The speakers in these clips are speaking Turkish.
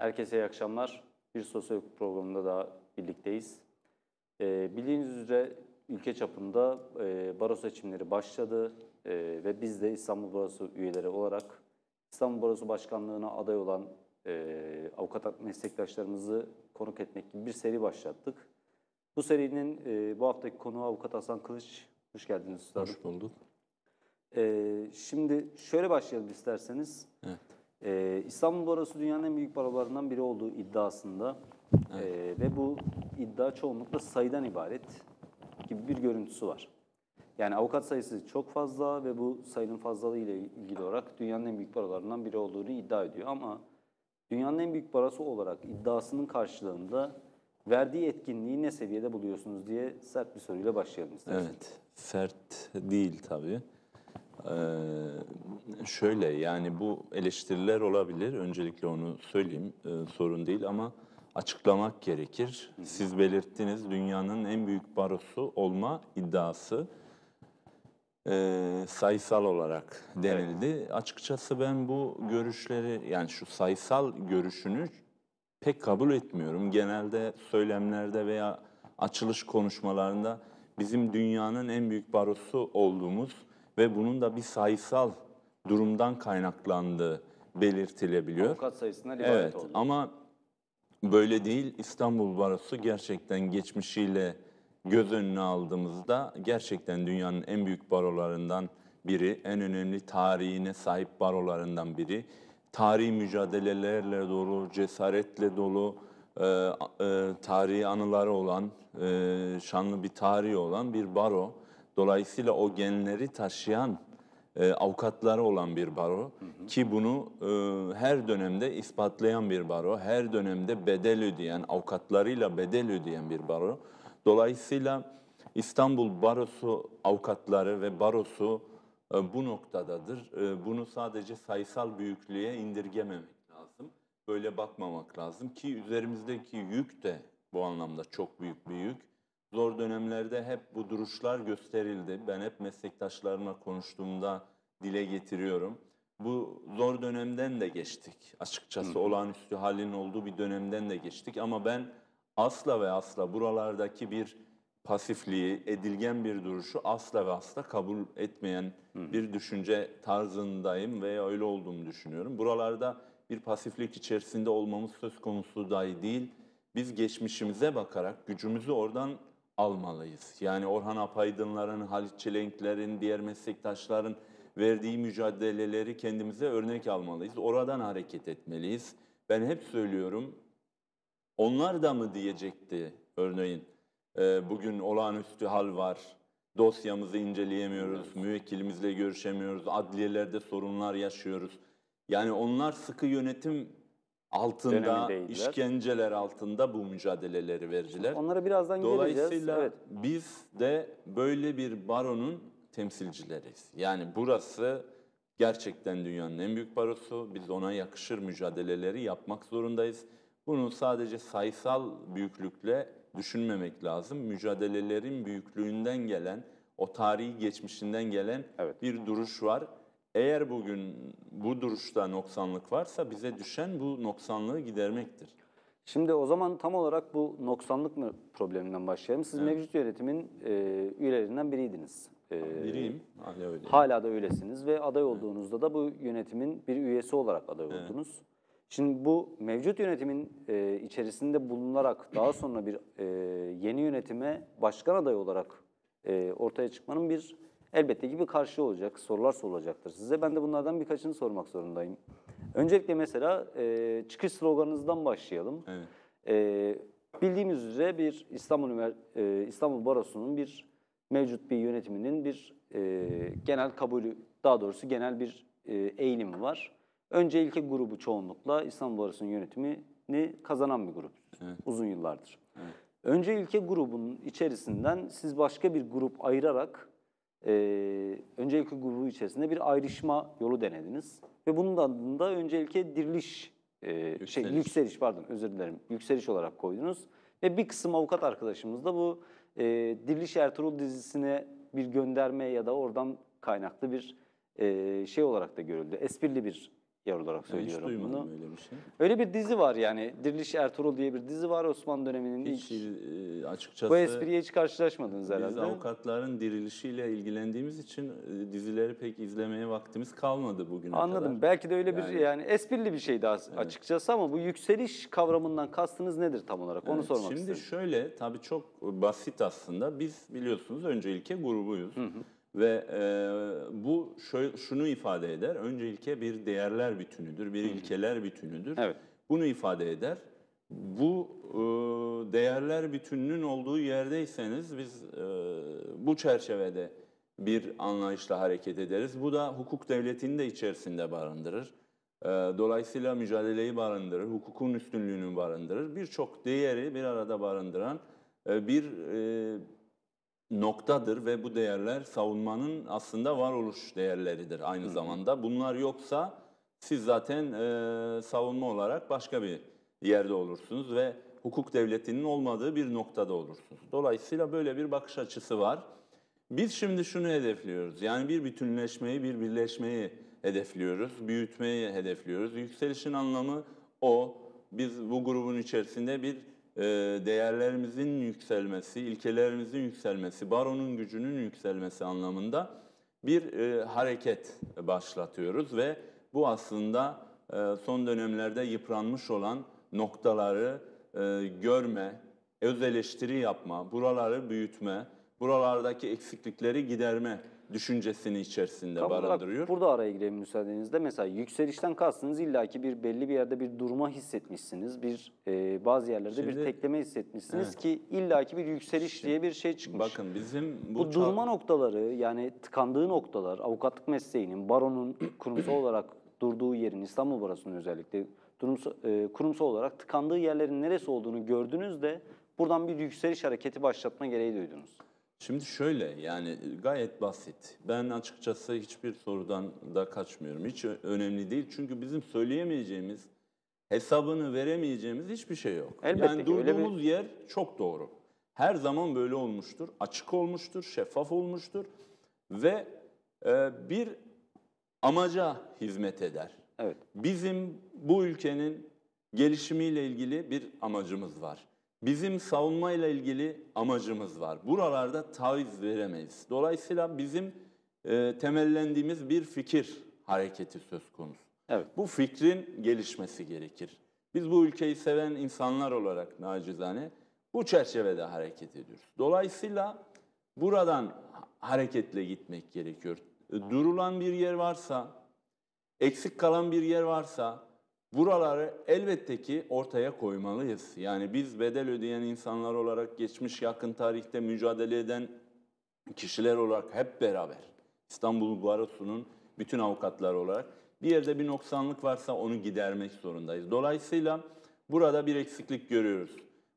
Herkese iyi akşamlar. Bir sosyolog programında daha birlikteyiz. Ee, bildiğiniz üzere ülke çapında e, baro seçimleri başladı e, ve biz de İstanbul Barosu üyeleri olarak İstanbul Barosu Başkanlığı'na aday olan e, avukat meslektaşlarımızı konuk etmek gibi bir seri başlattık. Bu serinin e, bu haftaki konuğu avukat Hasan Kılıç. Hoş geldiniz üstadım. Hoş bulduk. Ee, şimdi şöyle başlayalım isterseniz. Evet. Ee, İstanbul Barosu dünyanın en büyük barolarından biri olduğu iddiasında Ee, ve bu iddia çoğunlukla sayıdan ibaret gibi bir görüntüsü var. Yani avukat sayısı çok fazla ve bu sayının fazlalığı ile ilgili olarak dünyanın en büyük barolarından biri olduğunu iddia ediyor. Ama dünyanın en büyük barosu olarak iddiasının karşılığında verdiği etkinliği ne seviyede buluyorsunuz diye sert bir soruyla başlayalım isterseniz. Evet, sert değil tabii. Ee, şöyle yani bu eleştiriler olabilir. Öncelikle onu söyleyeyim, ee, sorun değil ama açıklamak gerekir. Siz belirttiniz dünyanın en büyük barosu olma iddiası e, sayısal olarak denildi. Açıkçası ben bu görüşleri yani şu sayısal görüşünü pek kabul etmiyorum. Genelde söylemlerde veya açılış konuşmalarında bizim dünyanın en büyük barosu olduğumuz ve bunun da bir sayısal durumdan kaynaklandığı belirtilebiliyor. Avukat sayısından ibaret Evet oldu. ama böyle değil. İstanbul Barosu gerçekten geçmişiyle göz önüne aldığımızda gerçekten dünyanın en büyük barolarından biri, en önemli tarihine sahip barolarından biri. Tarihi mücadelelerle dolu, cesaretle dolu, e, e, tarihi anıları olan, e, şanlı bir tarihi olan bir baro. Dolayısıyla o genleri taşıyan e, avukatları olan bir baro ki bunu e, her dönemde ispatlayan bir baro, her dönemde bedel ödeyen, avukatlarıyla bedel ödeyen bir baro. Dolayısıyla İstanbul Barosu avukatları ve barosu e, bu noktadadır. E, bunu sadece sayısal büyüklüğe indirgememek lazım. Böyle bakmamak lazım ki üzerimizdeki yük de bu anlamda çok büyük bir yük. Zor dönemlerde hep bu duruşlar gösterildi. Ben hep meslektaşlarımla konuştuğumda dile getiriyorum. Bu zor dönemden de geçtik. Açıkçası olağanüstü halin olduğu bir dönemden de geçtik ama ben asla ve asla buralardaki bir pasifliği, edilgen bir duruşu asla ve asla kabul etmeyen bir düşünce tarzındayım ve öyle olduğumu düşünüyorum. Buralarda bir pasiflik içerisinde olmamız söz konusu dahi değil. Biz geçmişimize bakarak gücümüzü oradan almalıyız. Yani Orhan Apaydınların, Halit Çelenklerin, diğer meslektaşların verdiği mücadeleleri kendimize örnek almalıyız. Oradan hareket etmeliyiz. Ben hep söylüyorum, onlar da mı diyecekti örneğin e, bugün olağanüstü hal var, dosyamızı inceleyemiyoruz, müvekkilimizle görüşemiyoruz, adliyelerde sorunlar yaşıyoruz. Yani onlar sıkı yönetim altında, işkenceler altında bu mücadeleleri verdiler. Onlara birazdan geleceğiz. Dolayısıyla Evet. biz de böyle bir baronun temsilcileriyiz. Yani burası gerçekten dünyanın en büyük barosu. Biz ona yakışır mücadeleleri yapmak zorundayız. Bunu sadece sayısal büyüklükle düşünmemek lazım. Mücadelelerin büyüklüğünden gelen, o tarihi geçmişinden gelen Evet. bir duruş var. Eğer bugün bu duruşta noksanlık varsa bize düşen bu noksanlığı gidermektir. Şimdi o zaman tam olarak bu noksanlık mı probleminden başlayalım. Siz mevcut yönetimin e, üyelerinden biriydiniz. E, Biriyim, hala öyle. Hala da öylesiniz ve aday olduğunuzda da bu yönetimin bir üyesi olarak aday oldunuz. Şimdi bu mevcut yönetimin e, içerisinde bulunarak daha sonra bir e, yeni yönetime başkan adayı olarak e, ortaya çıkmanın bir elbette ki bir karşı olacak, sorular sorulacaktır size. Ben de bunlardan birkaçını sormak zorundayım. Öncelikle mesela e, çıkış sloganınızdan başlayalım. Evet. E, bildiğimiz üzere bir İstanbul Üniver- e, İstanbul Barosu'nun bir mevcut bir yönetiminin bir e, genel kabulü, daha doğrusu genel bir e, eğilimi var. Önce ilke grubu çoğunlukla İstanbul Barosu'nun yönetimini kazanan bir grup uzun yıllardır. Önce ilke grubunun içerisinden siz başka bir grup ayırarak e, öncelikli grubu içerisinde bir ayrışma yolu denediniz. Ve bunun adını da öncelikle diriliş, e, şey Yükseliş. yükseliş pardon özür dilerim, yükseliş olarak koydunuz. Ve bir kısım avukat arkadaşımız da bu e, Diriliş Ertuğrul dizisine bir gönderme ya da oradan kaynaklı bir e, şey olarak da görüldü. Esprili bir yer olarak Ben hiç söylüyorum duymadım bunu. öyle bir şey. Öyle bir dizi var yani. Diriliş Ertuğrul diye bir dizi var Osmanlı döneminin Hiç ilk. e, açıkçası Bu espriye hiç karşılaşmadınız biz herhalde. avukatların dirilişiyle ilgilendiğimiz için e, dizileri pek izlemeye vaktimiz kalmadı bugüne Anladım. kadar. Belki de öyle bir Yani- yani esprili bir şeydi as- açıkçası ama bu yükseliş kavramından kastınız nedir tam olarak? Onu Evet, sormak Şimdi istedim. şöyle tabii çok basit aslında. Biz biliyorsunuz önce ilke grubuyuz. Ve e, bu şöyle, şunu ifade eder. Önce ilke bir değerler bütünüdür, bir ilkeler bütünüdür. Evet. Bunu ifade eder. Bu e, değerler bütününün olduğu yerdeyseniz biz e, bu çerçevede bir anlayışla hareket ederiz. Bu da hukuk devletini de içerisinde barındırır. E, dolayısıyla mücadeleyi barındırır, hukukun üstünlüğünü barındırır. Birçok değeri bir arada barındıran e, bir e, noktadır ve bu değerler savunmanın aslında varoluş değerleridir aynı zamanda. Bunlar yoksa siz zaten e, savunma olarak başka bir yerde olursunuz ve hukuk devletinin olmadığı bir noktada olursunuz. Dolayısıyla böyle bir bakış açısı var. Biz şimdi şunu hedefliyoruz. Yani bir bütünleşmeyi, bir birleşmeyi hedefliyoruz, büyütmeyi hedefliyoruz. Yükselişin anlamı o. Biz bu grubun içerisinde bir değerlerimizin yükselmesi, ilkelerimizin yükselmesi, baronun gücünün yükselmesi anlamında bir e, hareket başlatıyoruz ve bu aslında e, son dönemlerde yıpranmış olan noktaları e, görme, öz eleştiri yapma, buraları büyütme, buralardaki eksiklikleri giderme düşüncesini içerisinde Tam barındırıyor. burada araya gireyim müsaadenizle. Mesela yükselişten kastınız illaki bir belli bir yerde bir durma hissetmişsiniz. Bir e, bazı yerlerde bir Şimdi- tekleme hissetmişsiniz Evet. ki illaki bir yükseliş diye bir şey çıkmış. Bakın bizim bu, Bu durma noktaları yani tıkandığı noktalar avukatlık mesleğinin, baronun kurumsal olarak durduğu yerin, İstanbul Barosu'nun özellikle durumsal, e, kurumsal olarak tıkandığı yerlerin neresi olduğunu gördünüz de buradan bir yükseliş hareketi başlatma gereği duydunuz. Şimdi şöyle yani gayet basit. Ben açıkçası hiçbir sorudan da kaçmıyorum. Hiç önemli değil. Çünkü bizim söyleyemeyeceğimiz, hesabını veremeyeceğimiz hiçbir şey yok. Elbette yani ki, öyle bir- durduğumuz yer çok doğru. Her zaman böyle olmuştur. Açık olmuştur, şeffaf olmuştur ve e, bir amaca hizmet eder. Evet. Bizim bu ülkenin gelişimiyle ilgili bir amacımız var. Bizim savunmayla ilgili amacımız var. Buralarda taviz veremeyiz. Dolayısıyla bizim e, temellendiğimiz bir fikir hareketi söz konusu. Evet. Bu fikrin gelişmesi gerekir. Biz bu ülkeyi seven insanlar olarak nacizane bu çerçevede hareket ediyoruz. Dolayısıyla buradan hareketle gitmek gerekiyor. E, Durulan bir yer varsa, eksik kalan bir yer varsa buraları elbette ki ortaya koymalıyız. Yani biz bedel ödeyen insanlar olarak geçmiş yakın tarihte mücadele eden kişiler olarak hep beraber İstanbul Barosu'nun bütün avukatlar olarak bir yerde bir noksanlık varsa onu gidermek zorundayız. Dolayısıyla burada bir eksiklik görüyoruz.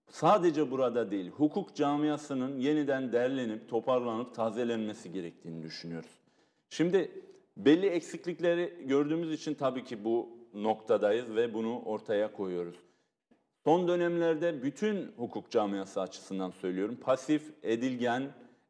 Sadece burada değil, hukuk camiasının yeniden derlenip, toparlanıp, tazelenmesi gerektiğini düşünüyoruz. Şimdi belli eksiklikleri gördüğümüz için tabii ki bu noktadayız ve bunu ortaya koyuyoruz. Son dönemlerde bütün hukuk camiası açısından söylüyorum, pasif, edilgen,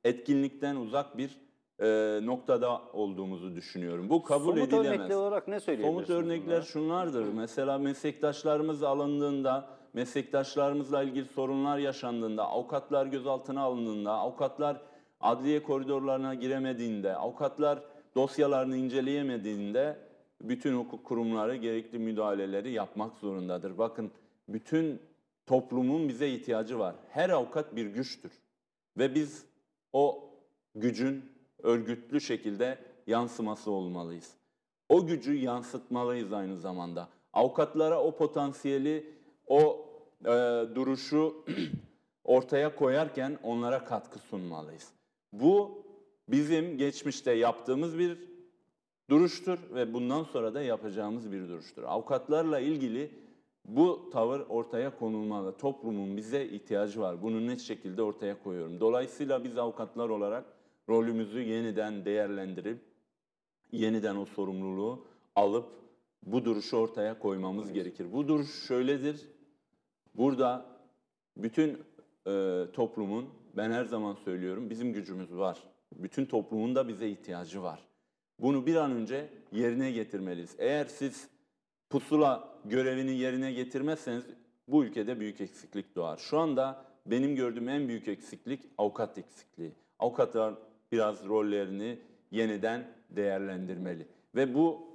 etkinlikten uzak bir e, noktada olduğumuzu düşünüyorum. Bu kabul Somut edilemez. örnekler olarak ne söyleyebilirsiniz? Somut örnekler şunlardır. Mesela meslektaşlarımız alındığında, meslektaşlarımızla ilgili sorunlar yaşandığında, avukatlar gözaltına alındığında, avukatlar adliye koridorlarına giremediğinde, avukatlar dosyalarını inceleyemediğinde bütün hukuk kurumları gerekli müdahaleleri yapmak zorundadır. Bakın bütün toplumun bize ihtiyacı var. Her avukat bir güçtür. Ve biz o gücün örgütlü şekilde yansıması olmalıyız. O gücü yansıtmalıyız aynı zamanda. Avukatlara o potansiyeli, o e, duruşu ortaya koyarken onlara katkı sunmalıyız. Bu bizim geçmişte yaptığımız bir duruştur ve bundan sonra da yapacağımız bir duruştur. Avukatlarla ilgili bu tavır ortaya konulmalı. Toplumun bize ihtiyacı var. Bunu net şekilde ortaya koyuyorum. Dolayısıyla biz avukatlar olarak rolümüzü yeniden değerlendirip yeniden o sorumluluğu alıp bu duruşu ortaya koymamız gerekir. Bu duruş şöyledir. Burada bütün e, toplumun, ben her zaman söylüyorum, bizim gücümüz var. Bütün toplumun da bize ihtiyacı var. Bunu bir an önce yerine getirmeliyiz. Eğer siz pusula görevini yerine getirmezseniz bu ülkede büyük eksiklik doğar. Şu anda benim gördüğüm en büyük eksiklik avukat eksikliği. Avukatlar biraz rollerini yeniden değerlendirmeli ve bu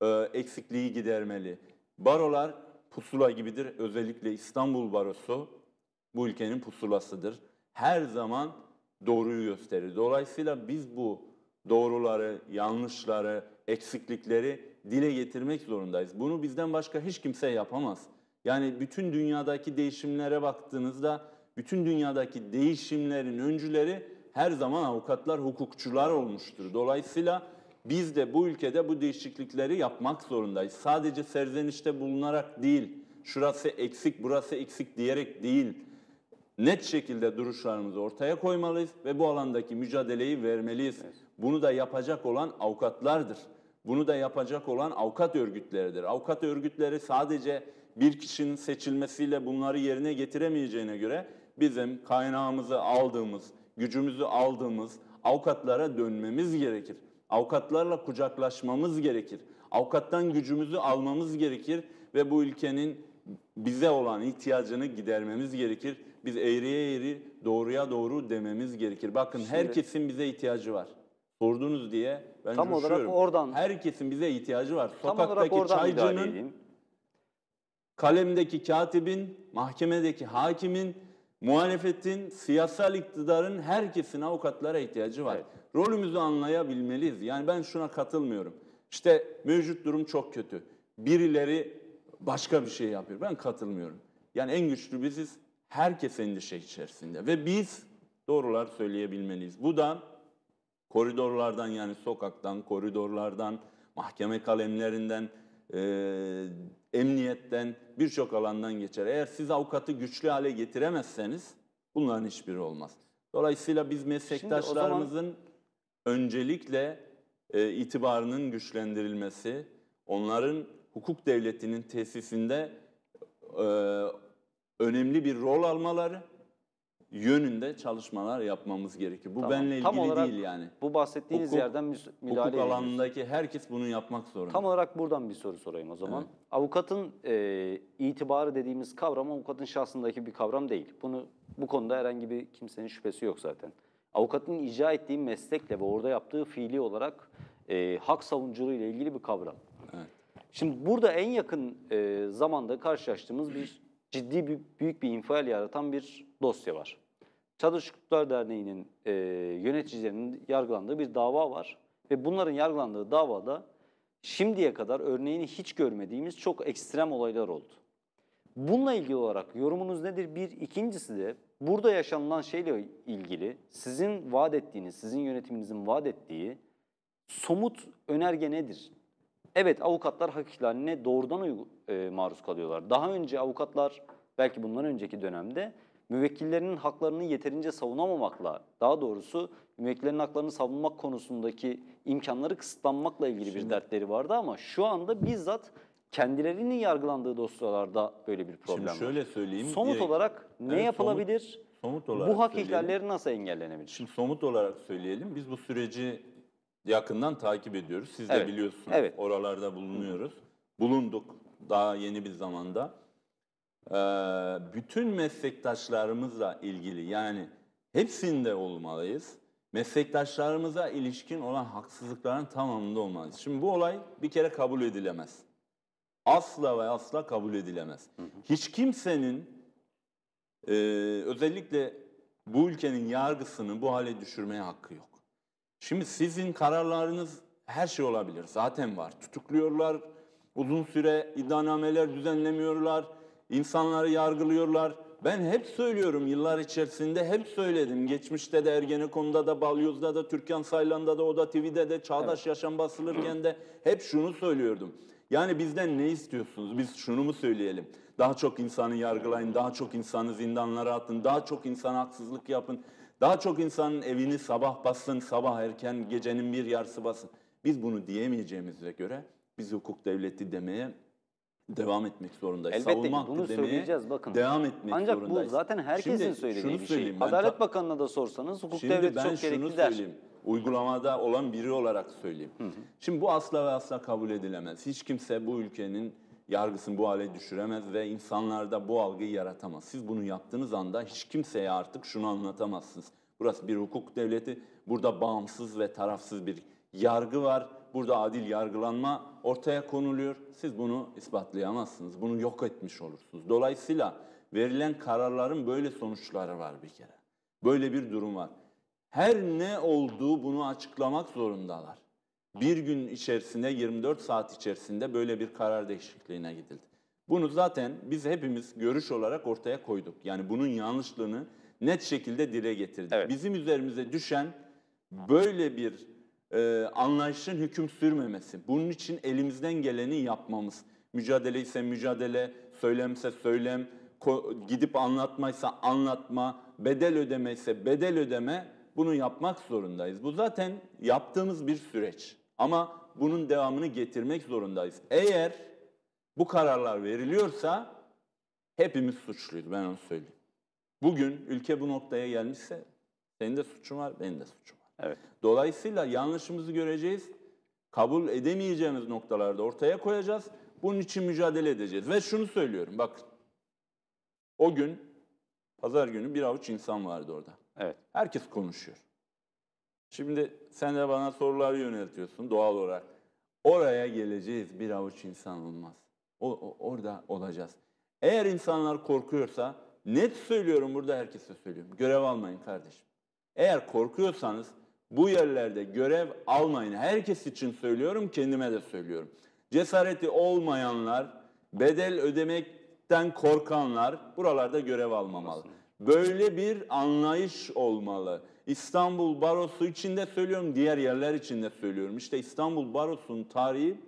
e, eksikliği gidermeli. Barolar pusula gibidir. Özellikle İstanbul Barosu bu ülkenin pusulasıdır. Her zaman doğruyu gösterir. Dolayısıyla biz bu doğruları, yanlışları, eksiklikleri dile getirmek zorundayız. Bunu bizden başka hiç kimse yapamaz. Yani bütün dünyadaki değişimlere baktığınızda bütün dünyadaki değişimlerin öncüleri her zaman avukatlar, hukukçular olmuştur. Dolayısıyla biz de bu ülkede bu değişiklikleri yapmak zorundayız. Sadece serzenişte bulunarak değil, şurası eksik, burası eksik diyerek değil, net şekilde duruşlarımızı ortaya koymalıyız ve bu alandaki mücadeleyi vermeliyiz. Bunu da yapacak olan avukatlardır. Bunu da yapacak olan avukat örgütleridir. Avukat örgütleri sadece bir kişinin seçilmesiyle bunları yerine getiremeyeceğine göre bizim kaynağımızı aldığımız, gücümüzü aldığımız avukatlara dönmemiz gerekir. Avukatlarla kucaklaşmamız gerekir. Avukattan gücümüzü almamız gerekir ve bu ülkenin bize olan ihtiyacını gidermemiz gerekir. Biz eğriye eğri, doğruya doğru dememiz gerekir. Bakın herkesin bize ihtiyacı var. Sordunuz diye ben Tam olarak coşuyorum. oradan- Herkesin bize ihtiyacı var. Tam olarak Sokaktaki oradan müdahale çaycının, edeyim. kalemdeki katibin, mahkemedeki hakimin, muhalefetin, siyasal iktidarın herkesin avukatlara ihtiyacı var. Evet. Rolümüzü anlayabilmeliyiz. Yani ben şuna katılmıyorum. İşte mevcut durum çok kötü. Birileri başka bir şey yapıyor. Ben katılmıyorum. Yani en güçlü biziz. Herkes endişe içerisinde. Ve biz doğrular söyleyebilmeliyiz. Bu da koridorlardan yani sokaktan, koridorlardan, mahkeme kalemlerinden, e, emniyetten birçok alandan geçer. Eğer siz avukatı güçlü hale getiremezseniz bunların hiçbiri olmaz. Dolayısıyla biz meslektaşlarımızın öncelikle e, itibarının güçlendirilmesi, onların hukuk devletinin tesisinde e, önemli bir rol almaları yönünde çalışmalar yapmamız gerekir. Bu Tamam. benle Tam ilgili olarak değil yani. Bu bahsettiğiniz Hukuk- yerden müs- müdahale Hukuk alanındaki herkes bunu yapmak zorunda. Tam olarak buradan bir soru sorayım o zaman. Avukatın e, itibarı dediğimiz kavram avukatın şahsındaki bir kavram değil. Bunu bu konuda herhangi bir kimsenin şüphesi yok zaten. Avukatın icra ettiği meslekle ve orada yaptığı fiili olarak e, hak savunuculuğu ile ilgili bir kavram. Evet. Şimdi burada en yakın e, zamanda karşılaştığımız bir ciddi bir, büyük bir infial yaratan bir dosya var. Çadır Hukuklar Derneği'nin e, yöneticilerinin yargılandığı bir dava var. Ve bunların yargılandığı davada şimdiye kadar örneğini hiç görmediğimiz çok ekstrem olaylar oldu. Bununla ilgili olarak yorumunuz nedir? Bir. ikincisi de burada yaşanılan şeyle ilgili sizin vaat ettiğiniz, sizin yönetiminizin vaat ettiği somut önerge nedir? Evet avukatlar hak ihlaline doğrudan e, maruz kalıyorlar. Daha önce avukatlar belki bundan önceki dönemde müvekkillerinin haklarını yeterince savunamamakla, daha doğrusu müvekkillerin haklarını savunmak konusundaki imkanları kısıtlanmakla ilgili bir dertleri vardı ama şu anda bizzat kendilerinin yargılandığı dosyalarda böyle bir problem Şimdi var. şöyle söyleyeyim. Somut direkt- olarak ne Evet, yapılabilir? somut olarak Bu hak söyleyelim. ihlalleri nasıl engellenebilir? Şimdi somut olarak söyleyelim. Biz bu süreci yakından takip ediyoruz. Siz de Evet, biliyorsunuz. evet. Oralarda bulunuyoruz. Bulunduk daha yeni bir zamanda. Ee, bütün meslektaşlarımızla ilgili yani hepsinde olmalıyız. Meslektaşlarımıza ilişkin olan haksızlıkların tamamında olmalıyız. Şimdi bu olay bir kere kabul edilemez. Asla ve asla kabul edilemez. Hiç kimsenin ee, özellikle bu ülkenin yargısını bu hale düşürmeye hakkı yok. Şimdi sizin kararlarınız her şey olabilir. Zaten var. Tutukluyorlar, uzun süre iddianameler düzenlemiyorlar, insanları yargılıyorlar. Ben hep söylüyorum yıllar içerisinde hep söyledim. Geçmişte de Ergenekon'da da, Balyoz'da da, Türkan Saylan'da da, Oda TV'de de, Çağdaş Yaşam basılırken de hep şunu söylüyordum. Yani bizden ne istiyorsunuz? Biz şunu mu söyleyelim? Daha çok insanı yargılayın, daha çok insanı zindanlara atın, daha çok insana haksızlık yapın, daha çok insanın evini sabah basın, sabah erken gecenin bir yarısı basın. Biz bunu diyemeyeceğimize göre biz hukuk devleti demeye devam etmek zorundayız. Elbette Savunma bunu söyleyeceğiz, bakın. devam etmek Ancak zorundayız. bu zaten herkesin Şimdi söylediği bir şey. Adalet ta- Bakanı'na da sorsanız hukuk Şimdi devleti çok gerekli der. söyleyeyim. Uygulamada olan biri olarak söyleyeyim. Şimdi bu asla ve asla kabul edilemez. Hiç kimse bu ülkenin yargısını bu hale düşüremez ve insanlarda bu algıyı yaratamaz. Siz bunu yaptığınız anda hiç kimseye artık şunu anlatamazsınız. Burası bir hukuk devleti, burada bağımsız ve tarafsız bir yargı var. Burada adil yargılanma ortaya konuluyor. Siz bunu ispatlayamazsınız. Bunu yok etmiş olursunuz. Dolayısıyla verilen kararların böyle sonuçları var bir kere. Böyle bir durum var. Her ne olduğu bunu açıklamak zorundalar. Bir gün içerisinde 24 saat içerisinde böyle bir karar değişikliğine gidildi. Bunu zaten biz hepimiz görüş olarak ortaya koyduk. Yani bunun yanlışlığını net şekilde dile getirdik. Evet. Bizim üzerimize düşen böyle bir e, anlayışın hüküm sürmemesi. Bunun için elimizden geleni yapmamız. Mücadele ise mücadele, söylemse söylem, gidip anlatmaysa anlatma, bedel ödeme ise bedel ödeme bunu yapmak zorundayız. Bu zaten yaptığımız bir süreç. Ama bunun devamını getirmek zorundayız. Eğer bu kararlar veriliyorsa hepimiz suçluyuz ben onu söyleyeyim. Bugün ülke bu noktaya gelmişse senin de suçun var, benim de suçum. Evet. Dolayısıyla yanlışımızı göreceğiz. Kabul edemeyeceğimiz noktalarda ortaya koyacağız. Bunun için mücadele edeceğiz. Ve şunu söylüyorum bak. O gün pazar günü bir avuç insan vardı orada. Evet. Herkes konuşuyor. Şimdi sen de bana sorular yöneltiyorsun doğal olarak. Oraya geleceğiz bir avuç insan olmaz. O, o- orada olacağız. Eğer insanlar korkuyorsa net söylüyorum burada herkese söylüyorum. Görev almayın kardeşim. Eğer korkuyorsanız bu yerlerde görev almayın. Herkes için söylüyorum, kendime de söylüyorum. Cesareti olmayanlar, bedel ödemekten korkanlar buralarda görev almamalı. Böyle bir anlayış olmalı. İstanbul Barosu için de söylüyorum, diğer yerler için de söylüyorum. İşte İstanbul Barosu'nun tarihi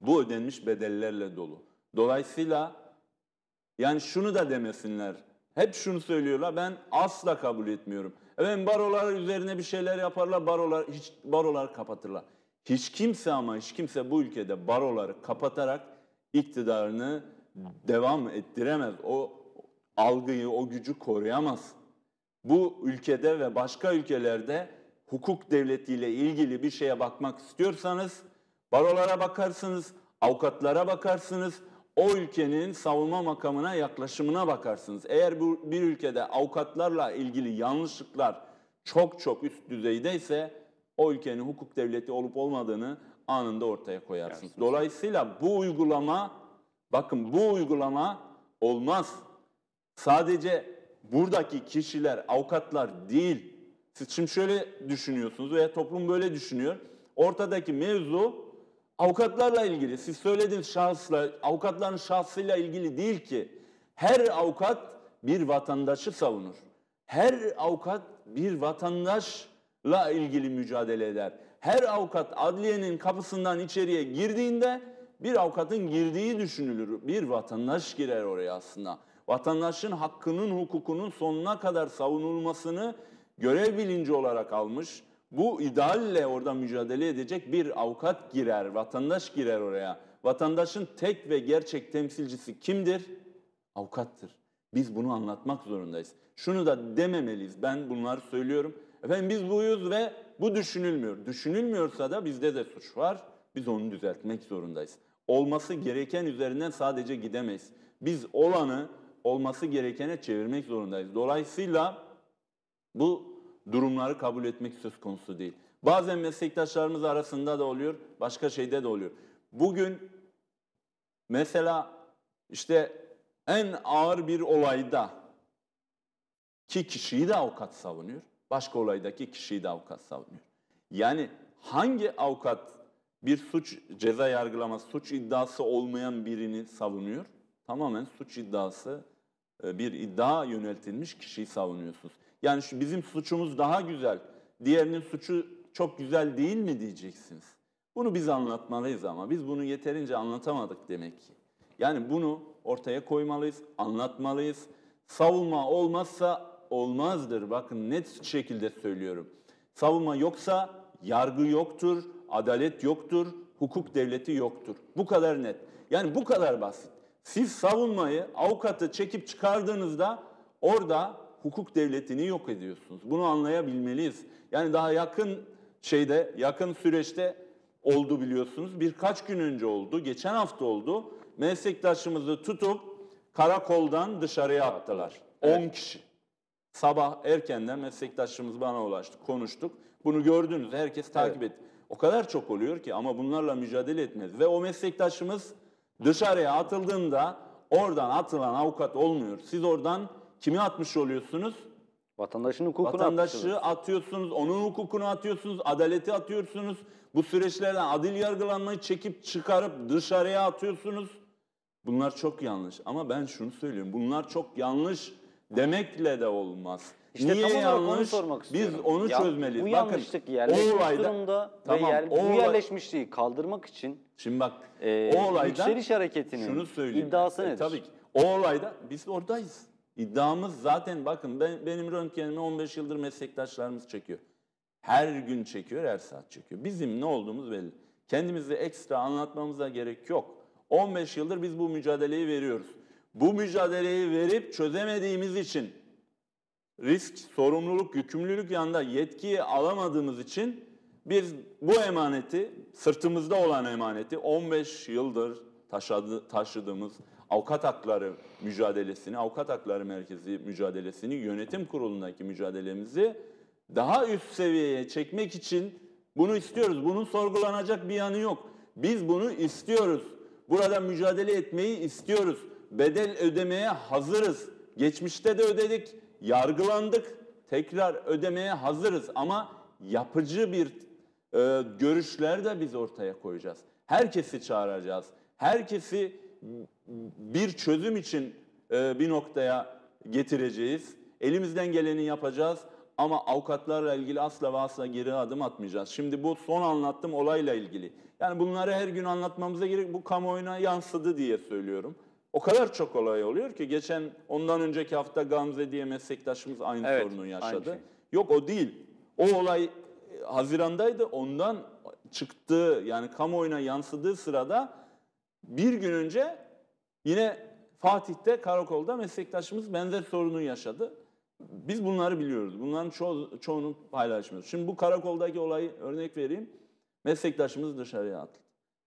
bu ödenmiş bedellerle dolu. Dolayısıyla yani şunu da demesinler. Hep şunu söylüyorlar. Ben asla kabul etmiyorum. Evet barolar üzerine bir şeyler yaparlar. Barolar hiç barolar kapatırlar. Hiç kimse ama hiç kimse bu ülkede baroları kapatarak iktidarını devam ettiremez. O algıyı, o gücü koruyamaz. Bu ülkede ve başka ülkelerde hukuk devletiyle ilgili bir şeye bakmak istiyorsanız barolara bakarsınız, avukatlara bakarsınız, o ülkenin savunma makamına yaklaşımına bakarsınız. Eğer bu bir ülkede avukatlarla ilgili yanlışlıklar çok çok üst düzeydeyse o ülkenin hukuk devleti olup olmadığını anında ortaya koyarsınız. Dolayısıyla bu uygulama bakın bu uygulama olmaz. Sadece buradaki kişiler, avukatlar değil. Siz şimdi şöyle düşünüyorsunuz veya toplum böyle düşünüyor. Ortadaki mevzu avukatlarla ilgili. Siz söylediğiniz şahısla, avukatların şahsıyla ilgili değil ki. Her avukat bir vatandaşı savunur. Her avukat bir vatandaşla ilgili mücadele eder. Her avukat adliyenin kapısından içeriye girdiğinde bir avukatın girdiği düşünülür. Bir vatandaş girer oraya aslında. Vatandaşın hakkının, hukukunun sonuna kadar savunulmasını görev bilinci olarak almış. Bu idealle orada mücadele edecek bir avukat girer, vatandaş girer oraya. Vatandaşın tek ve gerçek temsilcisi kimdir? Avukattır. Biz bunu anlatmak zorundayız. Şunu da dememeliyiz. Ben bunları söylüyorum. Efendim biz buyuz ve bu düşünülmüyor. Düşünülmüyorsa da bizde de suç var. Biz onu düzeltmek zorundayız. Olması gereken üzerinden sadece gidemeyiz. Biz olanı olması gerekene çevirmek zorundayız. Dolayısıyla bu durumları kabul etmek söz konusu değil. Bazen meslektaşlarımız arasında da oluyor, başka şeyde de oluyor. Bugün mesela işte en ağır bir olayda ki kişiyi de avukat savunuyor, başka olaydaki kişiyi de avukat savunuyor. Yani hangi avukat bir suç ceza yargılaması, suç iddiası olmayan birini savunuyor? Tamamen suç iddiası e, bir iddia yöneltilmiş kişiyi savunuyorsunuz. Yani şu bizim suçumuz daha güzel, diğerinin suçu çok güzel değil mi diyeceksiniz. Bunu biz anlatmalıyız ama biz bunu yeterince anlatamadık demek ki. Yani bunu ortaya koymalıyız, anlatmalıyız. Savunma olmazsa olmazdır. Bakın net şekilde söylüyorum. Savunma yoksa yargı yoktur, adalet yoktur, hukuk devleti yoktur. Bu kadar net. Yani bu kadar basit. Siz savunmayı, avukatı çekip çıkardığınızda orada hukuk devletini yok ediyorsunuz. Bunu anlayabilmeliyiz. Yani daha yakın şeyde, yakın süreçte oldu biliyorsunuz. Birkaç gün önce oldu. Geçen hafta oldu. Meslektaşımızı tutup karakoldan dışarıya attılar. 10 kişi. Sabah erkenden meslektaşımız bana ulaştı. Konuştuk. Bunu gördünüz. Herkes takip etti. O kadar çok oluyor ki ama bunlarla mücadele etmez. Ve o meslektaşımız dışarıya atıldığında oradan atılan avukat olmuyor. Siz oradan kimi atmış oluyorsunuz? Vatandaşın hukukunu Vatandaşı atmışsınız. atıyorsunuz, onun hukukunu atıyorsunuz, adaleti atıyorsunuz. Bu süreçlerden adil yargılanmayı çekip çıkarıp dışarıya atıyorsunuz. Bunlar çok yanlış. Ama ben şunu söylüyorum. Bunlar çok yanlış demekle de olmaz. İşte Niye olarak onu yanlış? sormak Biz onu Ya, çözmeliyiz. Bu Bakın, yanlışlık o yerleşmiş olayda- durumda Tamam, ve yer, o bu olay- yerleşmişliği kaldırmak için Şimdi bak e, o olayda yükseliş hareketinin şunu söyleyeyim. iddiası E, nedir? tabii ki. O olayda biz oradayız. İddiamız zaten bakın ben, benim röntgenimi 15 yıldır meslektaşlarımız çekiyor. Her gün çekiyor, her saat çekiyor. Bizim ne olduğumuz belli. Kendimizi ekstra anlatmamıza gerek yok. 15 yıldır biz bu mücadeleyi veriyoruz. Bu mücadeleyi verip çözemediğimiz için risk, sorumluluk, yükümlülük yanında yetkiyi alamadığımız için biz bu emaneti, sırtımızda olan emaneti 15 yıldır taşıdı, taşıdığımız avukat hakları mücadelesini, avukat hakları merkezi mücadelesini, yönetim kurulundaki mücadelemizi daha üst seviyeye çekmek için bunu istiyoruz. Bunun sorgulanacak bir yanı yok. Biz bunu istiyoruz. Burada mücadele etmeyi istiyoruz. Bedel ödemeye hazırız. Geçmişte de ödedik, yargılandık. Tekrar ödemeye hazırız ama yapıcı bir e, görüşler de biz ortaya koyacağız. Herkesi çağıracağız. Herkesi bir çözüm için e, bir noktaya getireceğiz. Elimizden geleni yapacağız ama avukatlarla ilgili asla ve asla geri adım atmayacağız. Şimdi bu son anlattığım olayla ilgili. Yani bunları her gün anlatmamıza gerek bu kamuoyuna yansıdı diye söylüyorum. O kadar çok olay oluyor ki geçen ondan önceki hafta Gamze diye meslektaşımız aynı Evet, sorunu aynı yaşadı. şey. Yok o değil. O olay e, Haziran'daydı. Ondan çıktığı yani kamuoyuna yansıdığı sırada bir gün önce yine Fatih'te karakolda meslektaşımız benzer sorunu yaşadı. Biz bunları biliyoruz. Bunların ço- çoğunu paylaşmıyoruz. Şimdi bu karakoldaki olayı örnek vereyim. Meslektaşımız dışarıya atıldı.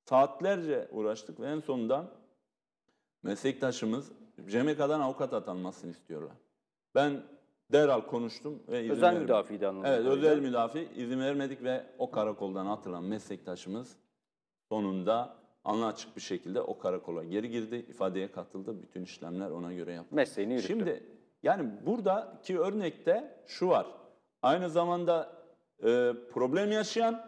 Saatlerce uğraştık ve en sonunda meslektaşımız CMK'dan avukat atanmasını istiyorlar. Ben derhal konuştum ve izin Özel vermedim. müdafiydi anladığım Evet özel müdafi izin vermedik ve o karakoldan atılan meslektaşımız sonunda anla açık bir şekilde o karakola geri girdi, ifadeye katıldı. Bütün işlemler ona göre yapıldı. Mesleğini yürüttü. Şimdi yani buradaki örnekte şu var. Aynı zamanda e, problem yaşayan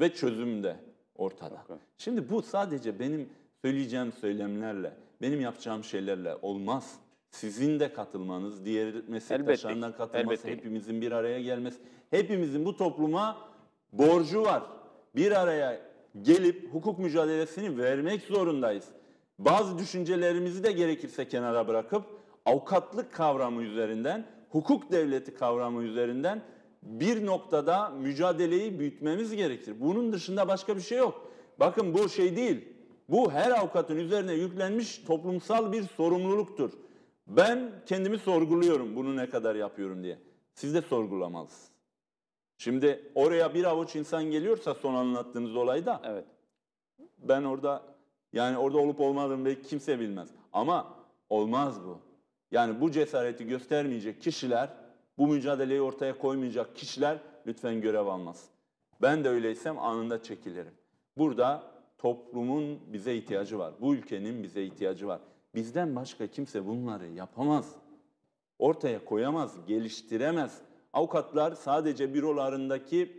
ve çözüm de ortada. Çok. Şimdi bu sadece benim söyleyeceğim söylemlerle, benim yapacağım şeylerle olmaz. Sizin de katılmanız, diğer meslektaşlarından katılması, elbette. hepimizin bir araya gelmesi, hepimizin bu topluma borcu var. Bir araya gelip hukuk mücadelesini vermek zorundayız. Bazı düşüncelerimizi de gerekirse kenara bırakıp avukatlık kavramı üzerinden, hukuk devleti kavramı üzerinden bir noktada mücadeleyi büyütmemiz gerekir. Bunun dışında başka bir şey yok. Bakın bu şey değil. Bu her avukatın üzerine yüklenmiş toplumsal bir sorumluluktur. Ben kendimi sorguluyorum bunu ne kadar yapıyorum diye. Siz de sorgulamalısınız. Şimdi oraya bir avuç insan geliyorsa son anlattığınız olayda Evet. ben orada yani orada olup olmadığını belki kimse bilmez. Ama olmaz bu. Yani bu cesareti göstermeyecek kişiler, bu mücadeleyi ortaya koymayacak kişiler lütfen görev almaz. Ben de öyleysem anında çekilirim. Burada toplumun bize ihtiyacı var. Bu ülkenin bize ihtiyacı var. Bizden başka kimse bunları yapamaz. Ortaya koyamaz, geliştiremez. Avukatlar sadece bürolarındaki